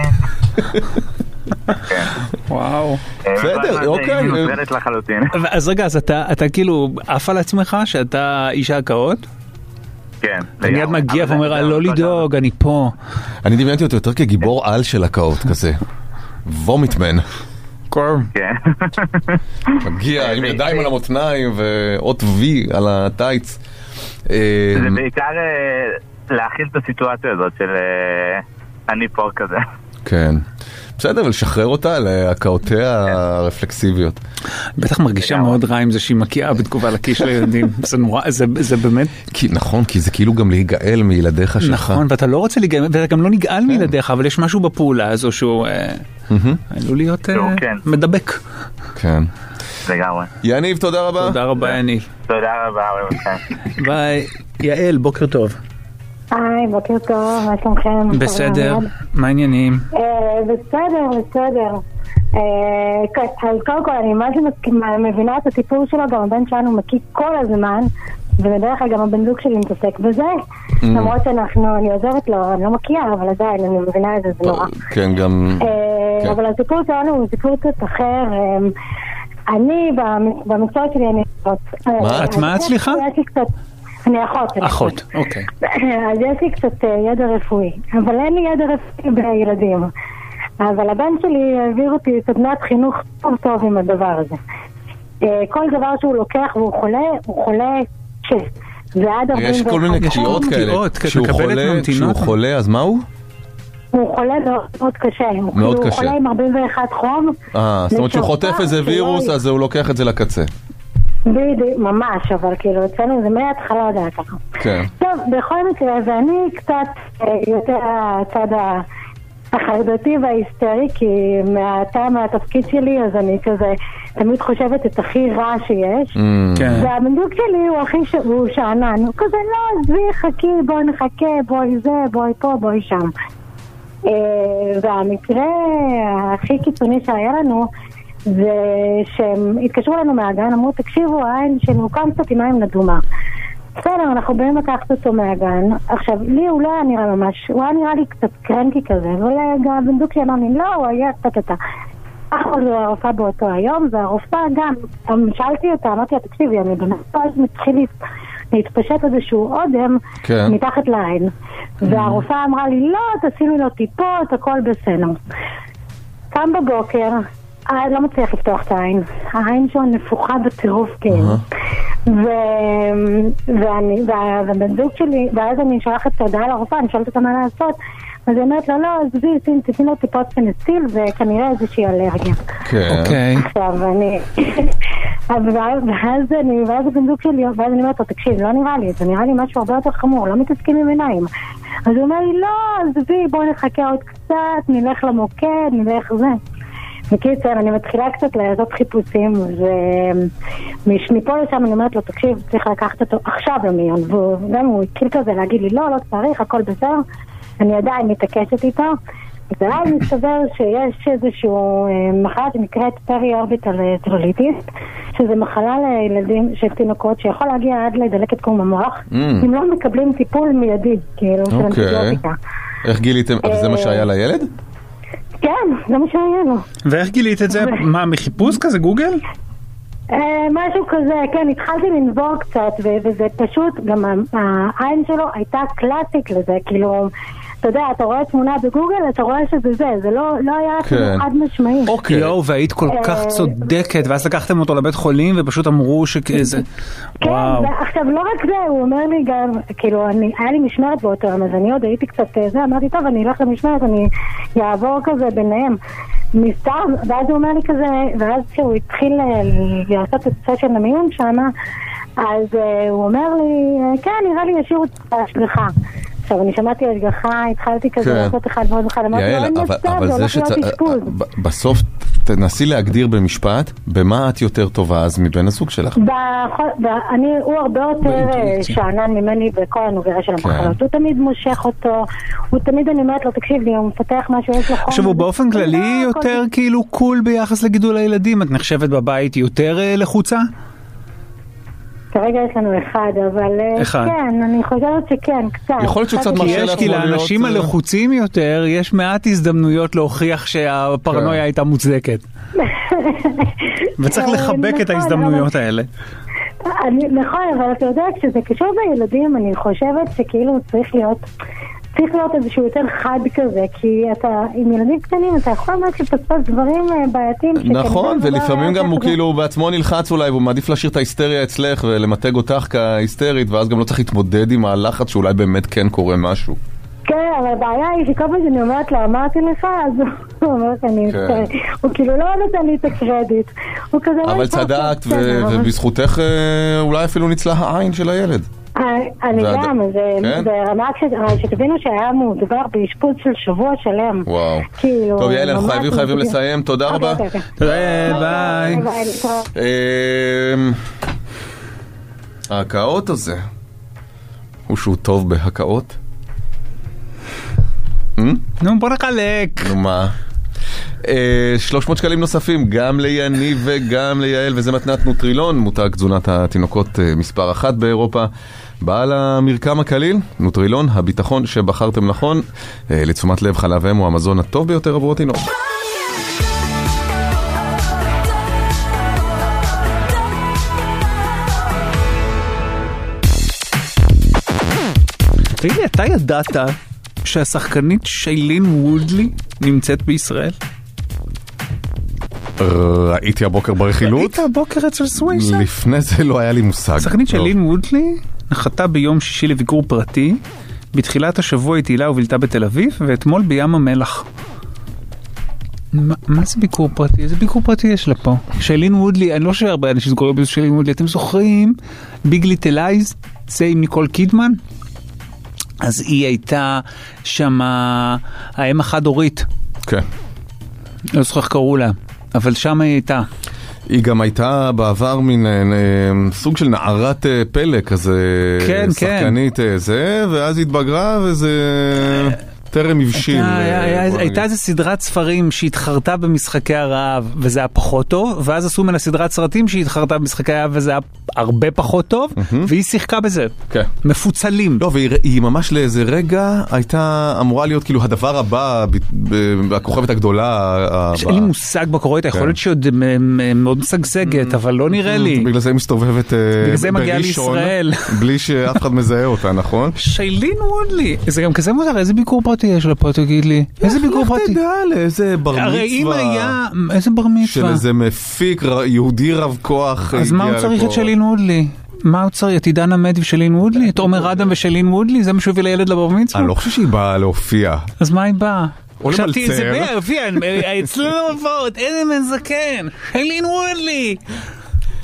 כן. וואו. אה, בסדר, אוקיי. היא מנוטרלת לחלוטין. אז רגע, אז אתה אתה כאילו עף על עצמך שאתה איש ההקאות? כן. אתה מיד. מגיע ואומר, זה- "אה, זה לא אותו לדאוג, אני פה. אני דמיינתי אותו יותר כגיבור על של הקאות כזה. וומיטמן. כן. מגיע עם ידיים על המותניים ואות וי על הטייץ. זה בעיקר אה, להכיל את הסיטואציה הזאת של אה, אני פה כזה. כן. בסדר, ולשחרר אותה להקאותיה הרפלקסיביות. בטח מרגישה מאוד רע עם זה שהיא מקיאה בתגובה לכיס של הילדים. זה נורא, זה- זה באמת... כי, נכון, כי זה כאילו גם להיגאל מילדיך שלך. נכון, ואתה לא רוצה להיגאל, ואתה גם לא נגאל מילדיך, אבל יש משהו בפעולה הזו שהוא אה. עלול להיות אה, שהוא, כן. מדבק. כן. לגמרי. יניב, תודה רבה. תודה רבה, יניב. תודה רבה. ביי. יעל, בוקר טוב. היי, בוקר טוב, מה שלומכם? בסדר, מה העניינים? אה, בסדר, בסדר. אה, אז קודם כל, אני מסכימה, מבינה את הסיפור שלו, גם הבן שלנו מקיא כל הזמן, ובדרך כלל גם הבן זוג שלי מתעסק בזה, למרות שאנחנו, אני עוזרת לו, אני לא מקיאה, אבל עדיין, אני מבינה את זה, זה נורא. כן, גם... אה, כן. אבל הסיפור שלנו הוא סיפור קצת אחר. אני, במ- במקצוע שלי, אני. מה? את מה סליחה? יש לי קצת... אני אחות. אחות, אוקיי. אז יש לי קצת אה, ידע רפואי, אבל אין לי ידע רפואי בילדים. אבל הבן שלי העביר אותי סדנת חינוך טוב טוב עם הדבר הזה. אה, כל דבר שהוא לוקח והוא חולה, הוא חולה ש... ועד 41 יש כל מיני. קטיעות כאלה. כשהוא חולה, ממתינות. כשהוא חולה, אז מה הוא? הוא חולה מאוד מאוד קשה. הוא מאוד כאילו קשה. חולה עם 41 חום. אה, זאת אומרת שהוא חוטף איזה וירוס, אז הוא לוקח את זה לקצה. בדיוק, ממש, אבל כאילו אצלנו זה מההתחלה זה היה ככה. כן. טוב, בכל מקרה, ואני קצת אה, יותר הצד ה- החרדתי וההיסטרי, כי מהטעם מהתפקיד שלי, אז אני כזה תמיד חושבת את הכי רע שיש. כן. והבן דוד שלי הוא הכי ש... הוא שאנן, הוא כזה לא, עזבי, חכי, בואי נחכה, בואי זה, בואי פה, בואי שם. אה, והמקרה הכי קיצוני שהיה לנו זה שהם התקשרו אלינו מהגן, אמרו תקשיבו, העין שלנו קם קצת עם עין אדומה. בסדר, אנחנו באים לקחת אותו מהגן. עכשיו, לי הוא לא היה נראה ממש, הוא היה נראה לי קצת קרנקי כזה, אבל גם הבן דוד שלי אמר לי, לא, הוא היה. אחלה זה הרופאה באותו היום, והרופאה גם, שאלתי אותה, אמרתי לה, תקשיבי, אני באמת אז מתחיל להת- להתפשט איזשהו אודם כן. מתחת לעין. והרופאה אמרה לי, לא, תשימי לו טיפות, הכל בסדר. קם בבוקר, אה, לא מצליח לפתוח את העין. העין שלו נפוחה בטירוף. ו... ואני, והבן זוג שלי, ואז אני שולחת את ההודעה לרופאה, אני שואלת אותה מה לעשות, אז היא אומרת לה, לא, עזבי, תתני לו טיפות פנסיל וכנראה איזושהי אלרגיה. כן. אוקיי. עכשיו אני... ואז אני, ואז הבן זוג שלי, ואז אני אומרת לו, תקשיב, לא נראה לי, זה נראה לי משהו הרבה יותר חמור, לא מתעסקים עם עיניים. אז הוא אומר לי, לא, עזבי, בואי נחכה עוד קצת, נלך למוקד, נלך זה. בקיצר, אני מתחילה קצת לעשות חיפושים, ומפה לשם אני אומרת לו, תקשיב, צריך לקחת אותו עכשיו למיון, וגם הוא התחיל כזה להגיד לי, לא, לא צריך, הכל בסדר, אני עדיין מתעקשת איתו. ואז מסתבר שיש איזושהי מחלה שנקראת periorbital cellulitis, שזה מחלה לילדים, של תינוקות, שיכול להגיע עד לדלקת קרום המוח, Mm. אם לא מקבלים טיפול מיידי, כאילו, של אוקיי. אנטיביוטיקה. איך גיליתם? אבל זה מה שהיה לילד? כן, זה מה שהיה לו. ואיך גילית את זה? מה, מחיפוש כזה גוגל? אה, משהו כזה, כן, התחלתי לנבור קצת, וזה פשוט, גם העין שלו הייתה קלאסית לזה, כאילו, אתה יודע, אתה רואה תמונה בגוגל, אתה רואה שזה זה, זה לא, לא היה אפילו כן. חד משמעי. אוקיי. יואו, והיית כל כך אה, צודקת, ואז לקחתם אותו לבית חולים ופשוט אמרו שכזה... כן, וואו. ועכשיו לא רק זה, הוא אומר לי גם, כאילו, אני, היה לי משמרת באותו יום, אז אני עוד הייתי קצת אה, זה, אמרתי, טוב, אני אלך למשמרת, אני אעבור כזה ביניהם. מסתם, ואז הוא אומר לי כזה, ואז כשהוא התחיל אה, לעשות את סשן המיון שם, אז אה, הוא אומר לי, כן, נראה לי ישאירו את ההשגחה. עכשיו, אני שמעתי השגחה, התחלתי כזה כן. לעשות אחד ועוד אחד, אמרתי יעל, אבל- זה הולך להיות שצ... בסוף תנסי להגדיר במשפט במה את יותר טובה אז מבן הזוג שלך. אני, הוא הרבה יותר אה, שאנן ממני בכל הנוגע של כן. המחלות. הוא תמיד מושך אותו, הוא תמיד אני אומרת לו, תקשיב לי, הוא מפתח משהו, יש לו חום. עכשיו הוא באופן כללי יותר כאילו קול ביחס לגידול הילדים, את נחשבת בבית יותר אה, לחוצה? כרגע יש לנו אחד, אבל אה, אחד. כן, אני חושבת שכן, קצת. קצת כי יש, כי לאנשים אה, הלחוצים יותר, יש מעט הזדמנויות להוכיח שהפרנויה הייתה מוצדקת. וצריך לחבק את נכון, ההזדמנויות האלה. אני, נכון, אבל אתה יודע, כשזה קשור בילדים, אני חושבת שכאילו צריך להיות, צריך להיות איזשהו יותר חד כזה, כי אתה, עם ילדים קטנים אתה יכול באמת לפספס דברים אה, בעייתיים. נכון, לא ולפעמים גם הוא. כאילו בעצמו נלחץ אולי, והוא מעדיף להשאיר את ההיסטריה אצלך ולמתג אותך כהיסטרית, ואז גם לא צריך להתמודד עם הלחץ שאולי באמת כן קורה משהו. כן, אבל הבעיה היא שכל פעם שאני אומרת לו, אמרתי לך, אז הוא אומר שאני כן. הוא כאילו לא נותן לי את הקרדיט. כזה... אבל "וואי, טוב, צדקת, אבל- ובזכותך אה, אולי אפילו ניצלה העין של הילד. אה, אני ועד- גם, זה כן? זה רמה כש- אבל שתבינו שהיה מדובר באשפוז של שבוע שלם. וואו. כאילו... טוב יעל, אנחנו חייבים חייבים. לסיים, תודה אוקיי, רבה. אוקיי, אוקיי. תודה ביי. אמ, ההקאות הזה, הוא שהוא טוב בהקאות? אמ? נו בוא נחלק. נו מה? אה, 300 שקלים נוספים גם ליניב וגם ליעל, וזה מתנת נוטרילון, מותג תזונת התינוקות אה, מספר אחת באירופה. בעל המרקם הקליל, נוטרילון, הביטחון שבחרתם נכון. אה, לתשומת לב חלב אם הוא המזון הטוב ביותר עבור התינוק. תגיד לי, אתה ידעת שהשחקנית שיילין וודלי נמצאת בישראל? ראיתי הבוקר ברכילות. ראית הבוקר אצל סווייסה? לפני זה לא היה לי מושג. השחקנית טוב. שיילין וודלי נחתה ביום שישי לביקור פרטי. בתחילת השבוע היא טיילה ובילתה בתל אביב, ואתמול בים המלח. מה מה זה ביקור פרטי? איזה ביקור פרטי יש לה פה? שיילין וודלי, אני לא חושב שהרבה אנשים קוראים לזה שיילין וודלי, אתם זוכרים? ביג ליטל אייז? זה עם ניקול קידמן? אז היא הייתה שם האם החד-הורית, כן. לא זוכר איך קראו לה, אבל שם היא הייתה. היא גם הייתה בעבר מין אה, אה, סוג של נערת אה, פלא כזה, כן, שחקנית אה, זה, ואז התבגרה וזה טרם הבשיל. הייתה- אה, הייתה איזה סדרת ספרים שהתחרתה במשחקי הרעב וזה היה פחות טוב, ואז עשו ממנה סדרת סרטים שהתחרתה במשחקי הרעב וזה היה הרבה פחות טוב, והיא שיחקה בזה. כן. מפוצלים. לא, והיא היא ממש לאיזה רגע הייתה אמורה להיות כאילו הדבר הבא, הכוכבת הגדולה. אין לי מושג מה קורה איתה, יכול כן. להיות שהיא עוד מ- מ- מאוד משגשגת, אבל לא נראה לי. בגלל זה היא מסתובבת אה, בראשון. בלי שאף אחד מזהה אותה, נכון? שיילין וודלי, זה גם כזה מוזר, איזה ביקור פרטי יש לה פה, תגיד לי? איזה ביקור לך פרטי? תדע לאיזה בר מצווה. הרי אם היה, איזה בר של מצווה? איזה מפיק יהודי רב כוח אז מה הוא צריך. את שיילין וודלי? מה הוא צריך? את עידן עמדי ושיילין וודלי? את עומר אדם ושיילין וודלי? זה מה שהוא הביא לילד לבר מצווה? אני לא חושב שהיא באה להופיע. אז מה היא באה? או חשבתי, למלצר. זה באה, הופיע, אצלנו הופעות, איזה בן זקן, שיילין וודלי.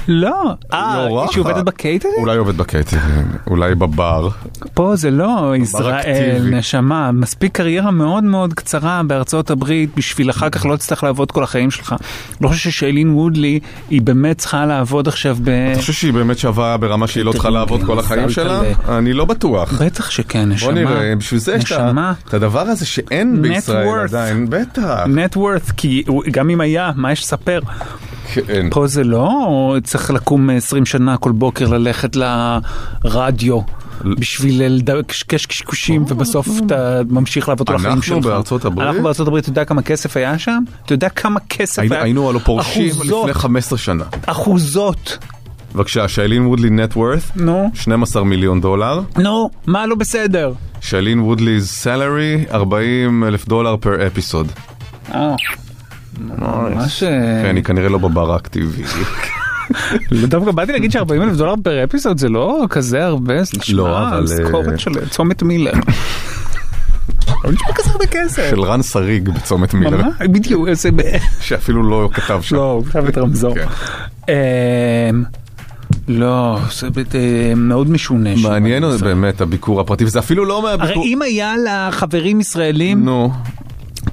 לא, אה, לא שהיא עובדת בקייטרינג? אולי עובד בקייטרינג, אולי בבר. פה זה לא ישראל. נשמה, מספיק קריירה מאוד מאוד קצרה בארצות הברית בשביל אחר כך לא תצטרך לעבוד כל החיים שלך. לא חושב ששיילין וודלי היא באמת צריכה לעבוד עכשיו ב... אתה חושב שהיא באמת שווה ברמה שהיא לא צריכה לעבוד כל החיים שלה? אני לא בטוח. בטח שכן, נשמה. בוא נראה, בשביל זה יש את הדבר הזה שאין בישראל. עדיין, בטח. נט וורת, כי גם אם היה, מה יש לספר? כן. פה זה לא צריך לקום 20 שנה כל בוקר ללכת לרדיו. בשביל לקשקש קשקושים ובסוף אתה ממשיך לעבוד כל החיים שלך. אנחנו בארצות הברית? אנחנו בארצות הברית, אתה יודע כמה כסף היה שם? אתה יודע כמה כסף היה? היינו הלא פורשים לפני 15 שנה. אחוזות. בבקשה, שיילין וודלי נט וורת, נו. 12 מיליון דולר. נו, מה לא בסדר? שיילין וודלי's salary, 40 אלף דולר פר אפיסוד. אה, ממש... כן, היא כנראה לא בבר האקטיבי. לא, דווקא באתי להגיד ש-40 אלף דולר פר אפיסוד זה לא כזה הרבה, זה נשמע לא, אה, של צומת מילר. לא נשמע כזה הרבה כסף. של רן שריג בצומת מילר. בדיוק, זה ב... שאפילו לא כתב שם. לא, הוא כתב את רמזור. כן. אמ, לא, זה אה, מאוד משונה. מעניין באמת הביקור הפרטי, וזה אפילו לא הרי מהביקור... אם היה לה חברים ישראלים, נו,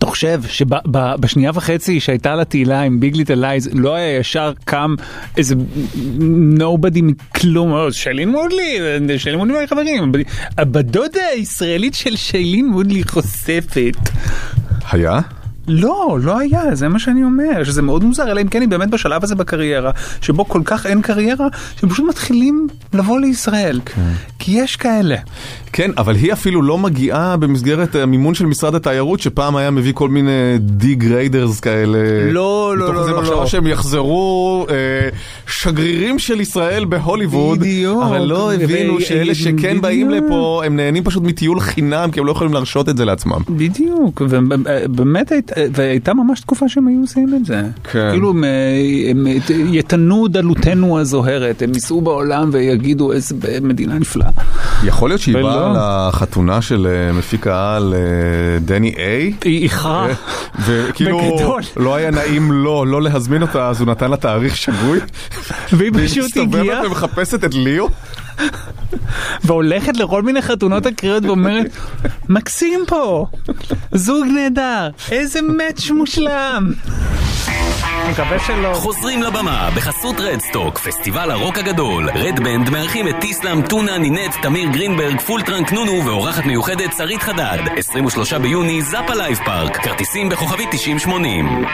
אתה חושב שבשנייה וחצי שהייתה לה תהילה עם Big Little Lies לא היה ישר קם איזה nobody מכלום, "אה, שיילין וודלי, שיילין וודלי מהחברים, בדודה הישראלית של שיילין וודלי חושפת. היה? לא, לא היה, זה מה שאני אומר, שזה מאוד מוזר, אלא אם כן היא באמת בשלב הזה בקריירה, שבו כל כך אין קריירה, שפשוט מתחילים לבוא לישראל. כי יש כאלה. כן, אבל היא אפילו לא מגיעה במסגרת המימון של משרד התיירות, שפעם היה מביא כל מיני D-graders כאלה. לא, לא, מתוך לא, איזה לא, מחשבה לא. שהם יחזרו אה, שגרירים של ישראל בהוליווד. בדיוק. אבל לא הבינו ו- שאלה שכן בדיוק. באים לפה, הם נהנים פשוט מטיול חינם, כי הם לא יכולים להרשות את זה לעצמם. בדיוק, ובאמת היית- והייתה ממש תקופה שהם היו עושים את זה. כן. כאילו הם, הם יתנו דלותנו הזוהרת, הם ייסעו בעולם ויגידו איזה מדינה נפלאה. יכול להיות שהיא. באה לחתונה של אה, מפיק העל אה, דני איי. היא איחרה. וכאילו בגדול. לא היה נעים לו לא להזמין אותה אז הוא נתן לה תאריך שגוי. והיא והיא פשוט מסתובבת הגיעה ומחפשת את ליאו. והולכת לכל מיני חתונות אקראיות ואומרת, מקסים פה, זוג נהדר, איזה match מושלם. מקווה שלא. חוזרים לבמה בחסות רדסטוק, פסטיבל הרוק הגדול. רדבנד מארחים את טיסלאם, טונה, נינט, תמיר גרינברג, פולטרנק נונו ואורחת מיוחדת שרית חדד. 23 ביוני, זאפה לייב פארק. כרטיסים בכוכבית 9080.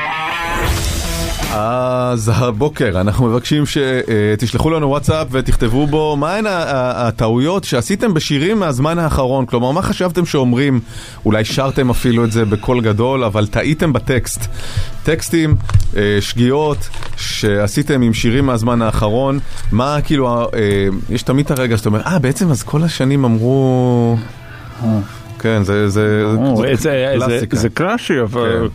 אז הבוקר אנחנו מבקשים שתשלחו לנו וואטסאפ ותכתבו בו מהן הטעויות שעשיתם בשירים מהזמן האחרון. כלומר, מה חשבתם שאומרים? אולי שרתם אפילו את זה בקול גדול, אבל טעיתם בטקסט. טקסטים, אה, שגיאות שעשיתם עם שירים מהזמן האחרון. מה כאילו, אה, יש תמיד את הרגע שאתה אומר, אה, בעצם אז כל השנים אמרו... כן, זה זה- זה- זה- קלאסיקה. זה קלאסי, אבל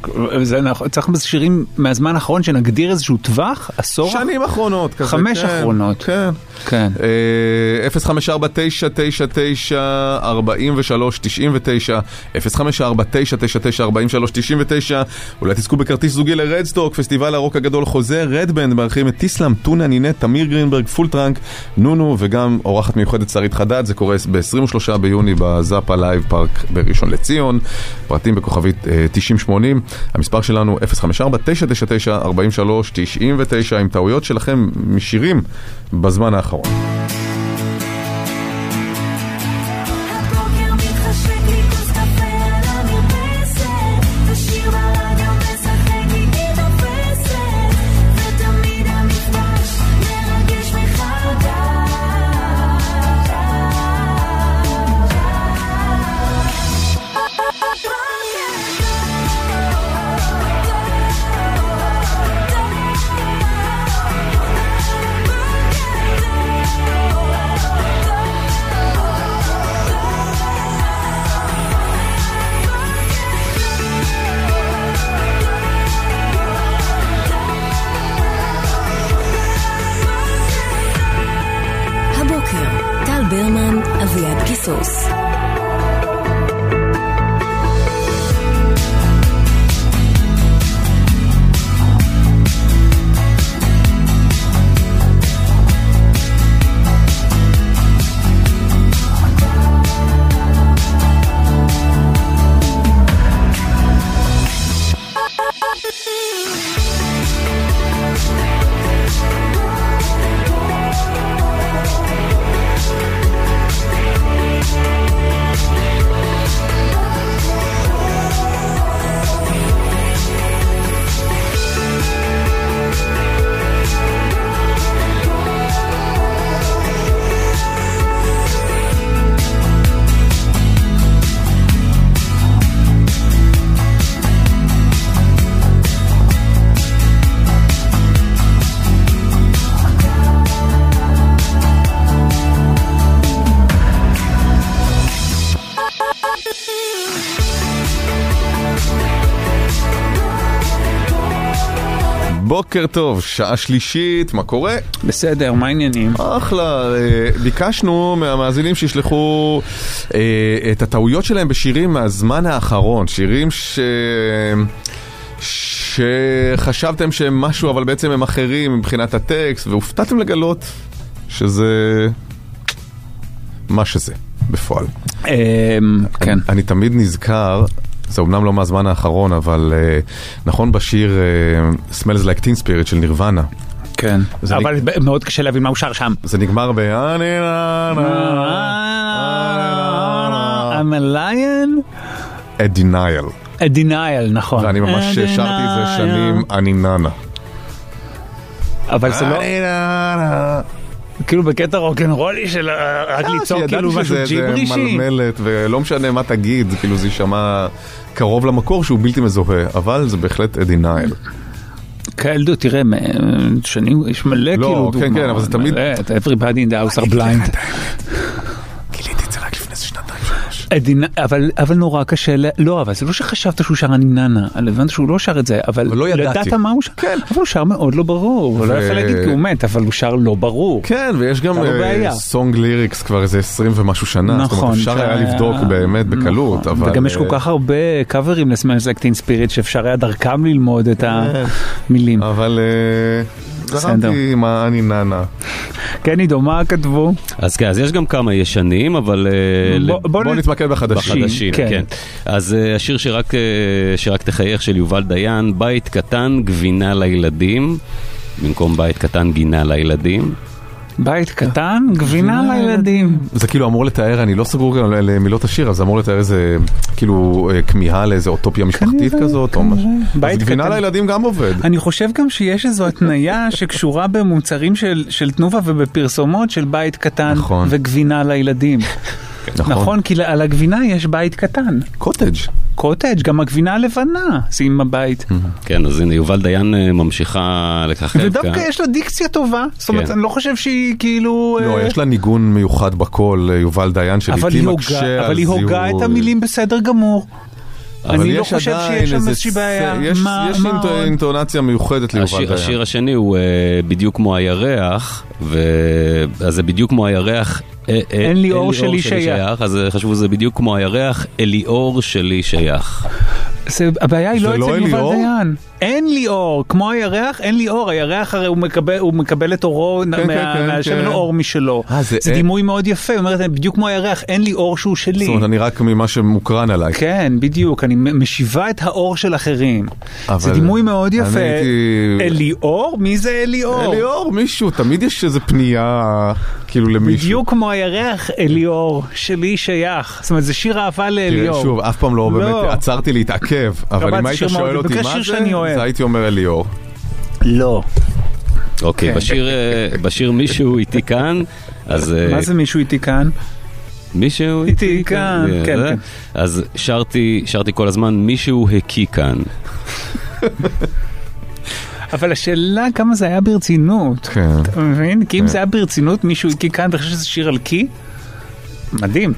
זה נכון, צריך שירים מהזמן האחרון שנגדיר איזשהו טווח, עשור? שנים אחרונות כזה, חמש כן, אחרונות. כן. כן. אה, 054-999-4399, 054-999-4399, אולי תזכו בכרטיס זוגי לרדסטוק, פסטיבל הרוק הגדול חוזר, רדבנד, מארחים את טיסלאם, טונה נינט, תמיר גרינברג, פולטרנק, נונו, וגם אורחת מיוחדת שרית חדד, זה קורה ב-23 ביוני בזאפה לייב פארק בראשון לציון, פרטים בכוכבית אה, 9080, המספר שלנו 054-999-4399, עם טעויות שלכם משירים בזמן האחרון. בוקר טוב, שעה שלישית, מה קורה? בסדר, מה העניינים? אחלה, אה, ביקשנו מהמאזינים שישלחו אה, את הטעויות שלהם בשירים מהזמן האחרון, שירים ש... שחשבתם שהם משהו אבל בעצם הם אחרים מבחינת הטקסט והופתעתם לגלות שזה מה שזה בפועל. אמ, כן. אני, אני תמיד נזכר, זה אומנם לא מהזמן האחרון, אבל אה, נכון בשיר אה, Smells Like Teen Spirit של נירוונה. כן. אבל נג- מאוד קשה להבין מה הוא שר שם. זה נגמר ב... I'm a lion? A denial. A denial, נכון. ואני ממש שרתי את זה. שנים, אני נאנה. אבל זה לא... כאילו בקטע רוקנרולי של אה, רק לצעוק כאילו משהו זה ג'יברישי. מלמלת, ולא משנה מה תגיד, כאילו זה יישמע קרוב למקור שהוא בלתי מזוהה, אבל זה בהחלט a denial. כאלדו, תראה, שנים, יש מלא לא, כאילו כן, דוגמאות. כן, אבל זה תמיד- Everybody in the house are blind. אבל אבל נורא קשה, לא, אבל זה לא שחשבת שהוא שר אני ננה, הבנת שהוא לא שר את זה, אבל אבל לא ידעתי. ידעת מה הוא שר, אבל הוא שר מאוד לא ברור, הוא לא ו- יכול להגיד כי הוא מת, אבל הוא שר לא ברור. כן, ויש גם. סונג ליריקס כבר איזה 20 ומשהו שנה, זאת נכון, אומרת אפשר היה שהיה- לבדוק באמת בקלות, אבל... וגם יש כל אה, כך הרבה קאברים לסמלס לקטין ספיריט שאפשר היה דרכם ללמוד את המילים. אבל אה. זרמתי עם האני ננה. כן, עידו, מה כתבו? אז כן, אז יש גם כמה ישנים, אבל... אה, בוא- ל- נ- נתמקד בחדשים. בחדשים, כן. כן. אז אה, השיר שרק, אה, שרק תחייך של יובל דיין, בית קטן, גבינה לילדים, במקום בית קטן, גינה לילדים. בית קטן, גבינה לילדים. זה כאילו אמור לתאר, אני לא סגור גם למילות השיר, אבל זה אמור לתאר איזה, כאילו, אה, כמיהה לאיזה אוטופיה משפחתית כזאת, או משהו. בית אז גבינה. לילדים גם עובד. אני חושב גם שיש איזו התניה שקשורה במוצרים של, של תנובה ובפרסומות של בית קטן נכון. וגבינה לילדים. נכון. נכון, כי על הגבינה יש בית קטן. קוטג'. קוטג', גם הגבינה הלבנה, שים בבית. כן, אז הנה, יובל דיין אה, ממשיכה לככב כאן. ודווקא יש לה דיקציה טובה, זאת אומרת, כן. אני לא חושב שהיא כאילו... לא, אה, יש לה ניגון מיוחד בקול, אה, יובל דיין, אבל שלעיתים מקשה אבל היא הוגה את. המילים בסדר גמור. אני לא חושב שיש שם איזושהי בעיה. יש מה- יש מה? אינטונציה מיוחדת ליובל דיין. השיר השני הוא בדיוק כמו הירח, ו... אז זה בדיוק כמו הירח. אה, אה, אין לי אור שלי שייך. אז אה, חשבו זה בדיוק כמו הירח, אליאור שלי שייך. הבעיה היא לא לא אצל יובל? דיין. אין לי אור, כמו הירח, אין לי אור. הירח הרי הוא מקבל, הוא מקבל את אורו כן, מה- כן, מהשמן כן. אור משלו. אה, זה זה אין- דימוי מאוד יפה, היא אומרת, בדיוק כמו הירח, אין לי אור שהוא שלי. זאת אומרת, אני רק ממה שמוקרן עליי. כן, בדיוק, אני משיבה את האור של אחרים. אבל זה דימוי מאוד יפה. הייתי- אליאור? מי זה אליאור? אליאור, מישהו, תמיד יש איזה פנייה, כאילו למישהו. בדיוק כמו הירח, אליאור, שלי שייך. זאת אומרת, זה שיר אהבה לאליאור. תראה, שוב, אף פעם לא באמת לא. עצרתי להתעכב, אבל אם היית שואל אותי מה זה. אז הייתי אומר אליאור. לא. אוקיי, כן. בשיר, אה, בשיר מישהו איתי כאן, אז... אה, מה זה מישהו איתי כאן? מישהו איתי כאן, אה, כן, זה. כן. אז שרתי, שרתי כל הזמן, מישהו הקיא כאן. אבל השאלה כמה זה היה ברצינות. כן. אתה מבין? כי אם זה היה ברצינות, מישהו הקיא כאן, אתה חושב שזה שיר על קי? מדהים.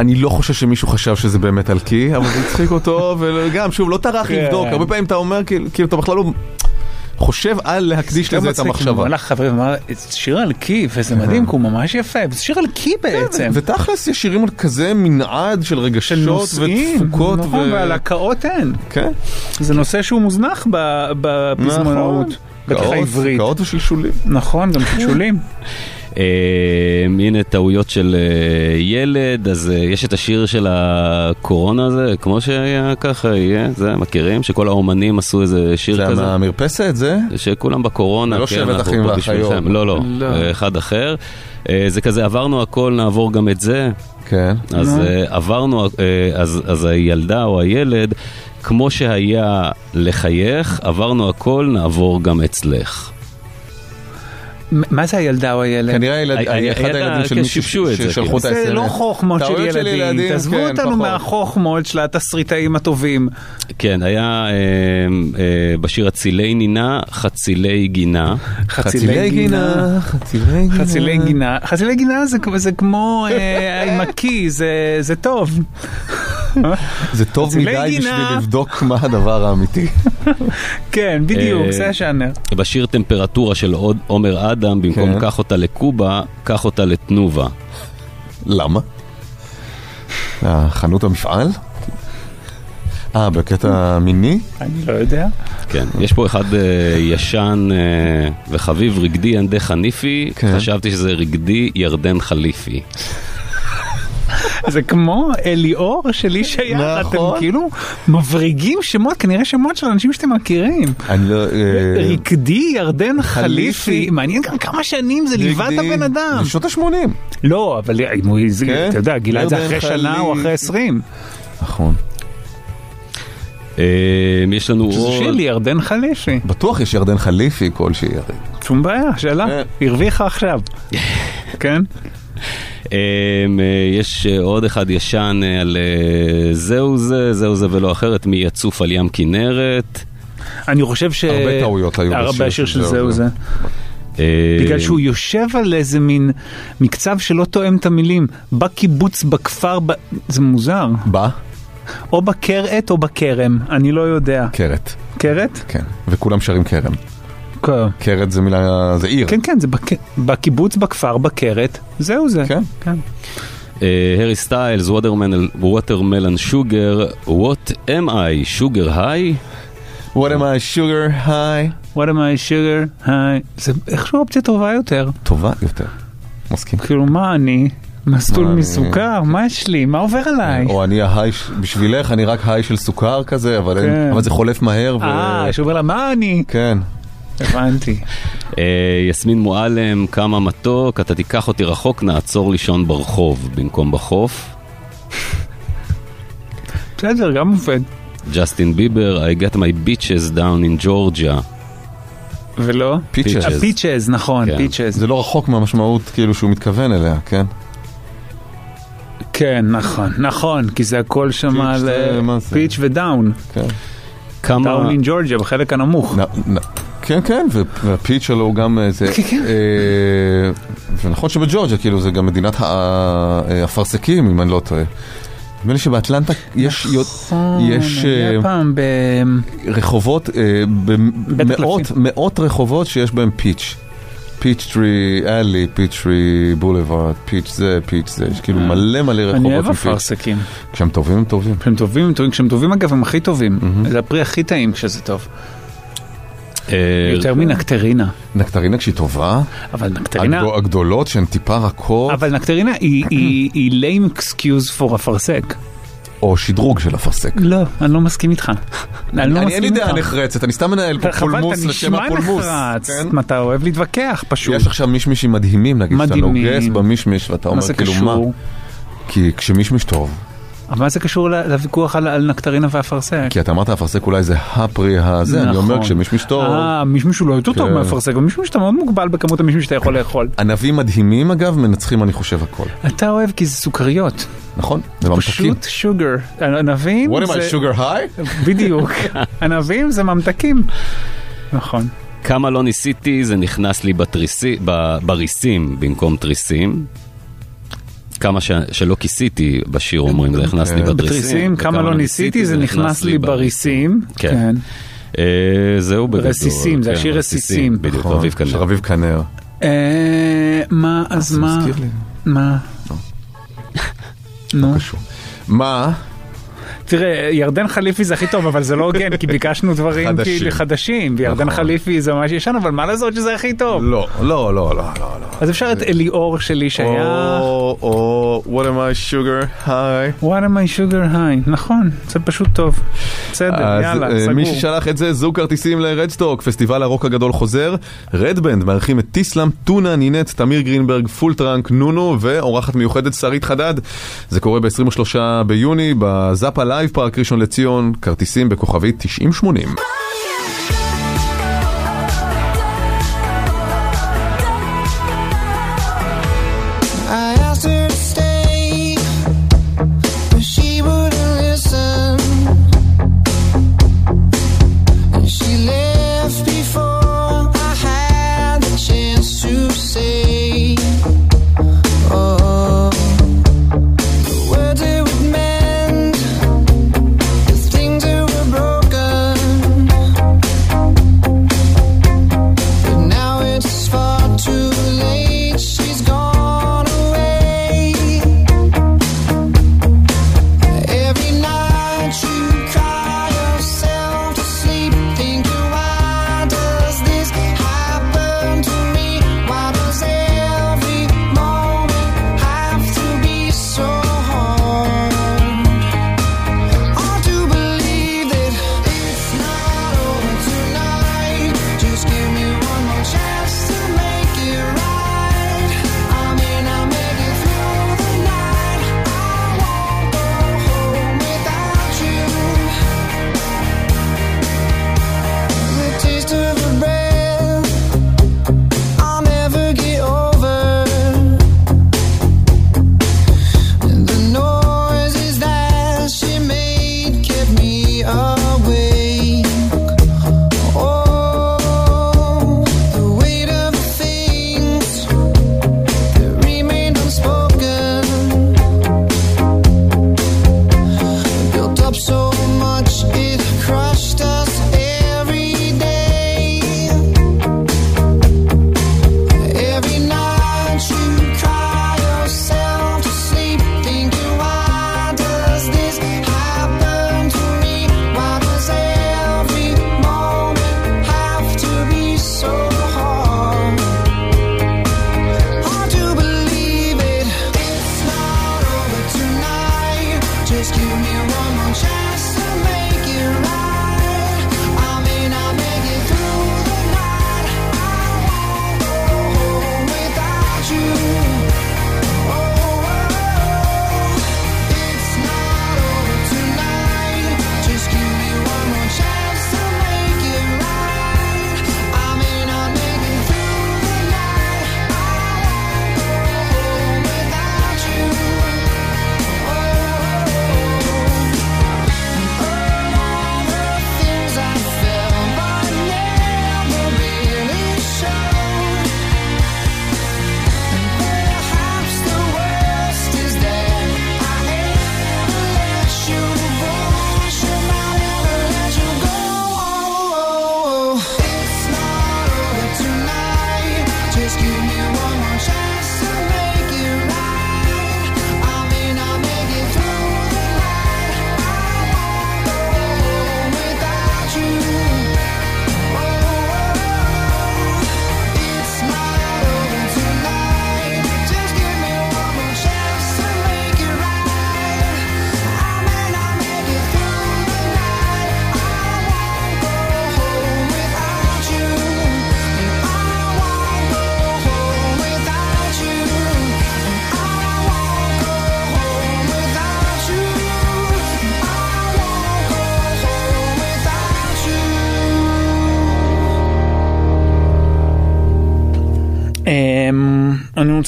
אני לא חושב שמישהו חשב שזה באמת על קי, אבל זה הצחיק אותו, וגם, שוב, לא טרח כן. לבדוק, הרבה פעמים אתה אומר, כאילו, כאילו, אתה בכלל לא חושב על להקדיש לזה את המחשבה. הלך חברים ואמר, "זה שיר על קי, וזה מדהים, כי הוא ממש יפה, זה שיר על קי בעצם. ותכלס יש שירים על כזה מנעד של רגשות ותפוקות. נכון, ועל הקאות אין. כן. זה נושא שהוא מוזנח בפזמונאות, נכון. בטח העברית. קאות ושלשולים. נכון, גם שלשולים. אה, הנה טעויות של אה, ילד, אז אה, יש את השיר של הקורונה הזה, כמו שהיה ככה יהיה, זה מכירים? שכל האומנים עשו איזה שיר זה כזה. מהמרפסת זה? שכולם בקורונה, זה לא כן, אנחנו אחים פה. בשבילכם. לא, לא, לא. אחד אחר. זה כזה עברנו הכל, נעבור גם את זה. כן. אז נו. עברנו, אז, אז הילדה או הילד, כמו שהיה לחייך, עברנו הכל, נעבור גם אצלך. מה זה הילדה או הילד? כנראה הילד- אחד הילד- הילדים של כן, מישהו שיבשו את זה, ששלחו את כאילו. זה ה-SMS. לא חוכמות של ילדים, תעזבו כן, אותנו. מהחוכמות של התסריטאים הטובים. כן, היה אה, אה, בשיר אצילי נינה, חצילי גינה. חצילי גינה, חצילי גינה. חצילי גינה, חצילי גינה זה כמו- זה כמו אה, עם הקי, זה- זה טוב. זה טוב מדי גינה. בשביל לבדוק מה הדבר האמיתי. כן, בדיוק, זה השאנר. בשיר טמפרטורה של עומר אדם, במקום כן. קח אותה לקובה, קח אותה לתנובה. למה? החנות המפעל? אה, בקטע מיני? אני לא יודע. כן, יש פה אחד אה, ישן אה, וחביב, רגדי ינדי חניפי, כן. חשבתי שזה רגדי ירדן חליפי. זה כמו אליאור שלי שייך, אתם נכון. כאילו מבריגים שמות, כנראה שמות של אנשים שאתם מכירים. אני לא... אה, רקדי ירדן חליפי. מעניין גם כמה שנים זה ליווה את. הבן אדם. בשנות ה-80. לא, אבל אם הוא, כן? אתה יודע, גילה את זה ירדן אחרי שנה או. אחרי עשרים. נכון. אה, יש לנו עוד... לי ירדן חליפי. בטוח יש ירדן חליפי כלשהי. שום בעיה, שאלה. כן. הרוויחה עכשיו. כן? אה, אה, יש אה, עוד אחד ישן אה, על זהו זה, זהו זה ולא אחרת, מי יצוף על ים כנרת. אני חושב ש... הרבה טעויות היו בשיר בשיר של של זהו זה. זה. בגלל שהוא יושב על איזה מין מקצב שלא תואם את המילים. בקיבוץ, בכפר, ב... זה מוזר. בא? או בכרעת או בכרם, אני לא יודע. קרת. קרת? כן. וכולם שרים כרם. כן. קרת זה מילה... זה עיר. כן, כן, זה בק... בקיבוץ, בכפר, בכרת, זהו זה. כן. כן. הארי סטיילס, ווטרמלן שוגר, what am I, שוגר היי? What am I, sugar high? What am I sugar? היי. זה איכשהו אופציה טובה יותר. טובה יותר. מסכים. כאילו, מה אני? מסלול אני- מסוכר? מה יש לי? מה עובר עליי? או אני ההיי, בשבילך אני רק היי של סוכר כזה, אבל כן. זה חולף מהר. אה, שאומר לה, מה אני? כן. הבנתי. אה, יסמין מועלם, כמה מתוק, אתה תיקח אותי רחוק, נעצור לישון ברחוב במקום בחוף. בסדר, גם עובד. ג'סטין ביבר, I get my bitches down in Georgia. ולא? פיצ'ז. הפיצ'ז, נכון, כן. פיצ'ז. זה לא רחוק מהמשמעות כאילו שהוא מתכוון אליה, כן? כן, נכון, נכון, כי זה הכל שם על זה? Peach ו down. כן. כמה... down in ג'ורג'יה, בחלק הנמוך. נ- נ- כן, כן, וה peach שלו הוא גם אה. כן, כן. אה, ונכון שבג'ורג'יה, כאילו, זה גם מדינת ה- אה, האפרסקים, אם אני לא טועה. נדמה לי שבאטלנטה יש... נכון, יש פעם ב... רחובות, במאות. מאות רחובות שיש בהם Peach. Peachtree Alley, Peachtree Boulevard, Peach זה, Peach זה, יש כאילו מלא מלא רחובות אני אוהב. אפרסקים. כשהם טובים הם טובים. כשהם טובים הם טובים, כשהם טובים אגב הם הכי טובים. זה הפרי הכי טעים כשזה טוב. אה, יותר מנקטרינה. נקטרינה כשהיא טובה, אבל נקטרינה... הגדול- הגדולות שהן טיפה רכות, אבל נקטרינה היא- lame excuse for אפרסק. או שדרוג של אפרסק. לא, אני לא מסכים איתך. אני לא אני אין מסכים לי איתך. דעה נחרצת, אני סתם מנהל פה פולמוס אתה לשם נשמע הפולמוס. נחרץ. כן? אתה אוהב להתווכח פשוט. יש עכשיו מישמישים מדהימים, נגיד, שאתה. נוגס במישמיש ואתה אומר כאילו מה? כי כשמישמיש טוב, אבל מה זה קשור לוויכוח על- על נקטרינה ואפרסק? כי אתה אמרת אפרסק אולי זה הפרי הזה, אני אומר נכון. כשמישמיש טוב. אה, מישמיש הוא לא יותר טוב כן. מאפרסק, אבל מישמיש שאתה מאוד מוגבל בכמות המישמיש שאתה יכול לאכול. ענבים מדהימים אגב, מנצחים אני חושב הכל. אתה אוהב כי זה סוכריות. נכון? זה ממתקים. פשוט שוגר. ענבים What am I, זה... sugar high? בדיוק. ענבים זה ממתקים. נכון. כמה לא ניסיתי, זה נכנס לי בתריסי, ב- בריסים במקום תריסים. כמה ש, שלא כיסיתי בשיר אומרים, זה נכנס לי כן. בתריסים. כמה לא ניסיתי, זה נכנס לי בריסים. כן. אה, זהו בגדול. רסיסים, זה כן, השיר רסיסים. בדיוק, נכון, רביב של כנראה. רביב כנר. אה, מה, אז מה? מה? נו. מה? תראה, ירדן חליפי זה הכי טוב, אבל זה לא הוגן, כי ביקשנו דברים חדשים. כאילו חדשים, וירדן נכון. חליפי זה ממש ישן, אבל מה לעשות שזה הכי טוב? לא, לא, לא, לא, לא. לא. אז אפשר את אליאור שלי שהיה... או, או, Watermelon Sugar High? Watermelon Sugar High, נכון, זה פשוט טוב. בסדר, יאללה, אה, סגור. מי ששלח את זה, זוג כרטיסים לרדסטוק, פסטיבל הרוק הגדול חוזר. רדבנד מארחים את טיסלאם, טונה, נינט, תמיר גרינברג, פולטרנק, נונו ואורחת מיוחדת שרית חדד. זה קורה ב-23 ביוני בזאפה לייב פארק ראשון לציון, כרטיסים בכוכבית 9080.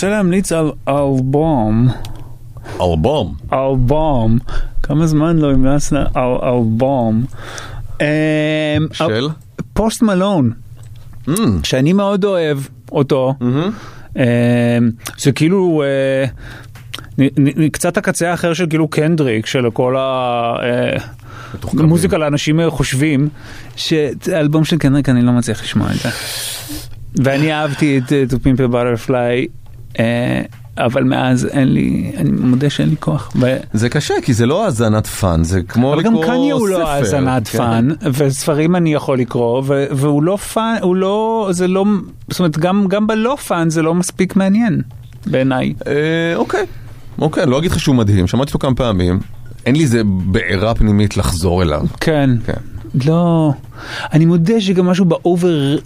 רוצה להמליץ על אלבום. אלבום? אלבום. כמה זמן לא המלצת על אלבום. אמ, של? פוסט מלון. שאני מאוד אוהב אותו. אמ, זה כאילו... אה, קצת הקצה האחר של כאילו קנדריק, של כל המוזיקה לאנשים אה, חושבים, שהאלבום של קנדריק אני לא מצליח לשמוע את זה. ואני אהבתי את a Butterfly, אה, אבל מאז אין לי, אני מודה שאין לי כוח. ו- זה קשה, כי זה לא האזנת fun, זה כמו אבל גם לקרוא ספר. קניה הוא לא האזנת כן. פאן, וספרים אני יכול לקרוא, ו- והוא לא fun, הוא לא, זה לא, זאת אומרת, גם, גם בלא fun זה לא מספיק מעניין, בעיניי. אה, אוקיי, אוקיי, לא אגיד לך שהוא מדהים, שמעתי אותו כמה פעמים, אין לי איזה בעירה פנימית לחזור אליו. כן. לא, אני מודה שגם משהו ב over,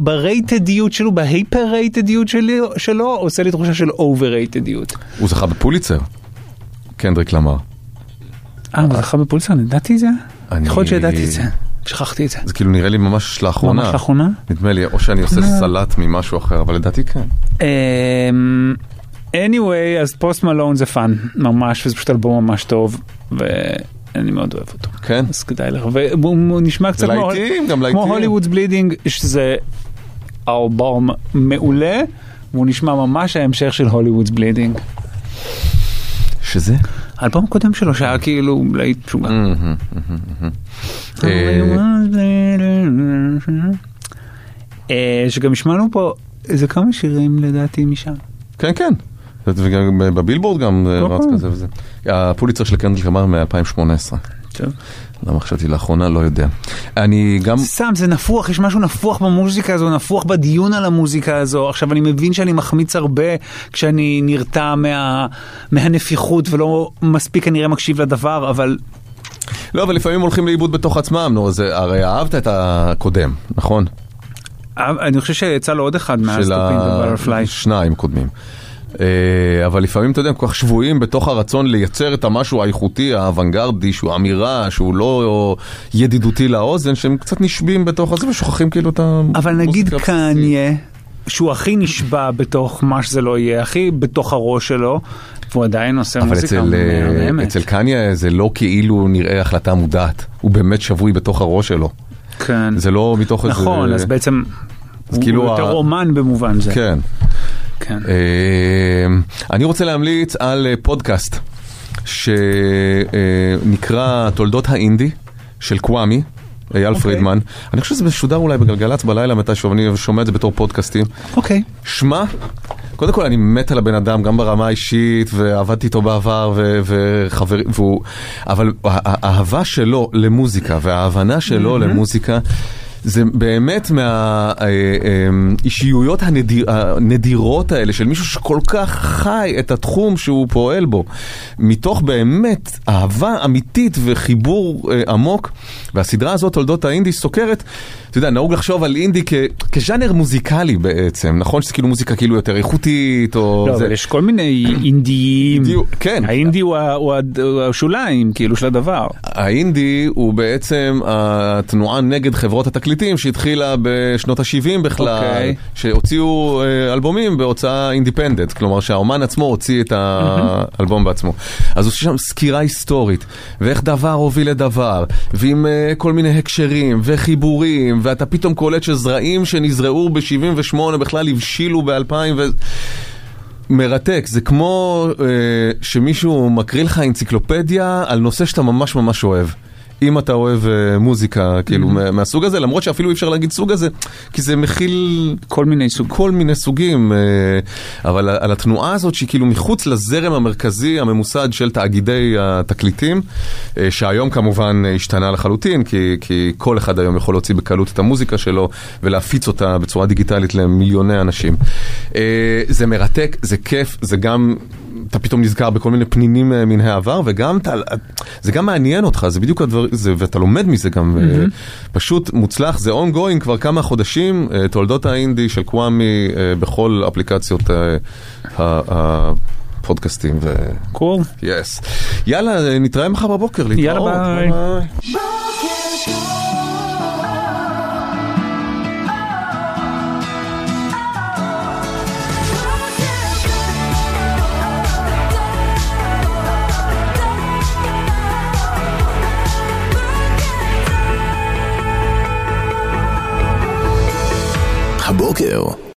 ב rated יות שלו, ב hyper rated יות שלו, עושה לי תחושה של overrated יות. הוא זכה בפוליצר, קנדריק למר. אה, הוא זכה בפוליצר, אני ידעתי את זה? אני- יכול להיות שידעתי את זה, שכחתי את זה. זה כאילו נראה לי ממש לאחרונה. ממש לאחרונה? נדמה לי, או שאני עושה. סלט ממשהו אחר, אבל לדעתי כן. אמ, anyway, אז פוסט מלון זה fun, ממש, וזה פשוט אלבום ממש טוב, ואני מאוד אוהב אותו. כן? אז כדאי לך, והוא הוא נשמע קצת כמו- להיטים, גם כמו להיטים. Hollywood's Bleeding, שזה אלבום מעולה, והוא נשמע ממש ההמשך של Hollywood's Bleeding. שזה? האלבום הקודם שלו שהיה כאילו להיט משוגע. אה, שגם השמענו פה איזה כמה שירים לדעתי משם. כן, כן. וגם בבילבורד גם אה, רץ נכון. כזה וזה. הפוליצר של קנדריק למר מ-2018. טוב. למה חשבתי לאחרונה? לא יודע. אני גם... סתם, זה נפוח, יש משהו נפוח במוזיקה הזו, נפוח בדיון על המוזיקה הזו. עכשיו, אני מבין שאני מחמיץ הרבה כשאני נרתע מה, מהנפיחות ולא מספיק כנראה מקשיב לדבר, אבל לא, אבל לפעמים הולכים לאיבוד בתוך עצמם, נו, זה, הרי אהבת את הקודם, נכון? אני חושב שיצא לו עוד אחד מאז של To Pimp a Butterfly. שניים קודמים. אה, אבל לפעמים, אתה יודע, הם כל כך שבויים בתוך הרצון לייצר את המשהו האיכותי, האוונגרדי, שהוא אמירה, שהוא לא ידידותי לאוזן, שהם קצת נשבים בתוך הזה ושוכחים כאילו את המוזיקה. אבל נגיד. קניה, שהוא הכי נשבה בתוך מה שזה לא יהיה, הכי בתוך הראש שלו, והוא עדיין עושה אבל מוזיקה אצל, אה, מהממת. אצל קניה זה לא כאילו נראה החלטה מודעת, הוא באמת שבוי בתוך הראש שלו. כן. זה לא מתוך איזה... נכון, אז בעצם אז הוא כאילו יותר ה- אומן במובן זה. כן. כן. אה, אני רוצה להמליץ על אה, פודקאסט שנקרא תולדות האינדי של קוואמי. אייל אוקיי. פרידמן, אני חושב שזה משודר אולי בגלגלצ בלילה מתישהו, אני שומע את זה בתור פודקאסטים. אוקיי. שמע, קודם כל אני מת על הבן אדם, גם ברמה האישית, ועבדתי איתו בעבר, ו- וחבר, והוא, אבל הא- האהבה שלו למוזיקה, וההבנה שלו מהמם. למוזיקה, זה באמת מהאישיויות הנדיר, הנדירות האלה של מישהו שכל כך חי את התחום שהוא פועל בו, מתוך באמת אהבה אמיתית וחיבור אה, עמוק. והסדרה הזאת, תולדות האינדי, סוקרת, אתה יודע, נהוג לחשוב על אינדי כ- כז'אנר מוזיקלי בעצם, נכון? שזה כאילו מוזיקה כאילו יותר איכותית, או... לא, זה... אבל יש כל מיני אינדיים. כן. האינדי הוא ה- הוא ה- הוא השוליים, כאילו, של הדבר. האינדי הוא בעצם התנועה נגד חברות התקליטים שהתחילה בשנות ה-70 בכלל, אוקיי. שהוציאו אה, אלבומים בהוצאה independent, כלומר שהאומן עצמו הוציא את האלבום בעצמו. אז הוא שם סקירה היסטורית, ואיך דבר הוביל לדבר, ועם אה, כל מיני הקשרים וחיבורים, ואתה פתאום קולט שזרעים שנזרעו ב-78 בכלל הבשילו ב-2000 ו... מרתק, זה כמו אה, שמישהו מקריא לך אנציקלופדיה על נושא שאתה ממש ממש אוהב. אם אתה אוהב אה, מוזיקה, כאילו. מה- מהסוג הזה, למרות שאפילו אי אפשר להגיד סוג הזה, כי זה מכיל... כל מיני סוגים. כל מיני סוגים, אה, אבל על- התנועה הזאת שהיא כאילו מחוץ לזרם המרכזי הממוסד של תאגידי התקליטים, אה, שהיום כמובן השתנה לחלוטין, כי, כי כל אחד היום יכול להוציא בקלות את המוזיקה שלו ולהפיץ אותה בצורה דיגיטלית למיליוני אנשים. זה מרתק, זה כיף, זה גם... אתה פתאום נזכר בכל מיני פנינים אה, מן העבר, וגם אתה, זה גם מעניין אותך, זה בדיוק הדבר, זה, ואתה לומד מזה גם, אה, מהמם. פשוט מוצלח, זה ongoing כבר כמה חודשים, אה, תולדות האינדי של קוואמי אה, בכל אפליקציות אה, ה- הפודקאסטים. ו... קול. יס. יאללה, אה, נתראה מחר בבוקר, להתראות. יאללה, ביי. הבוקר.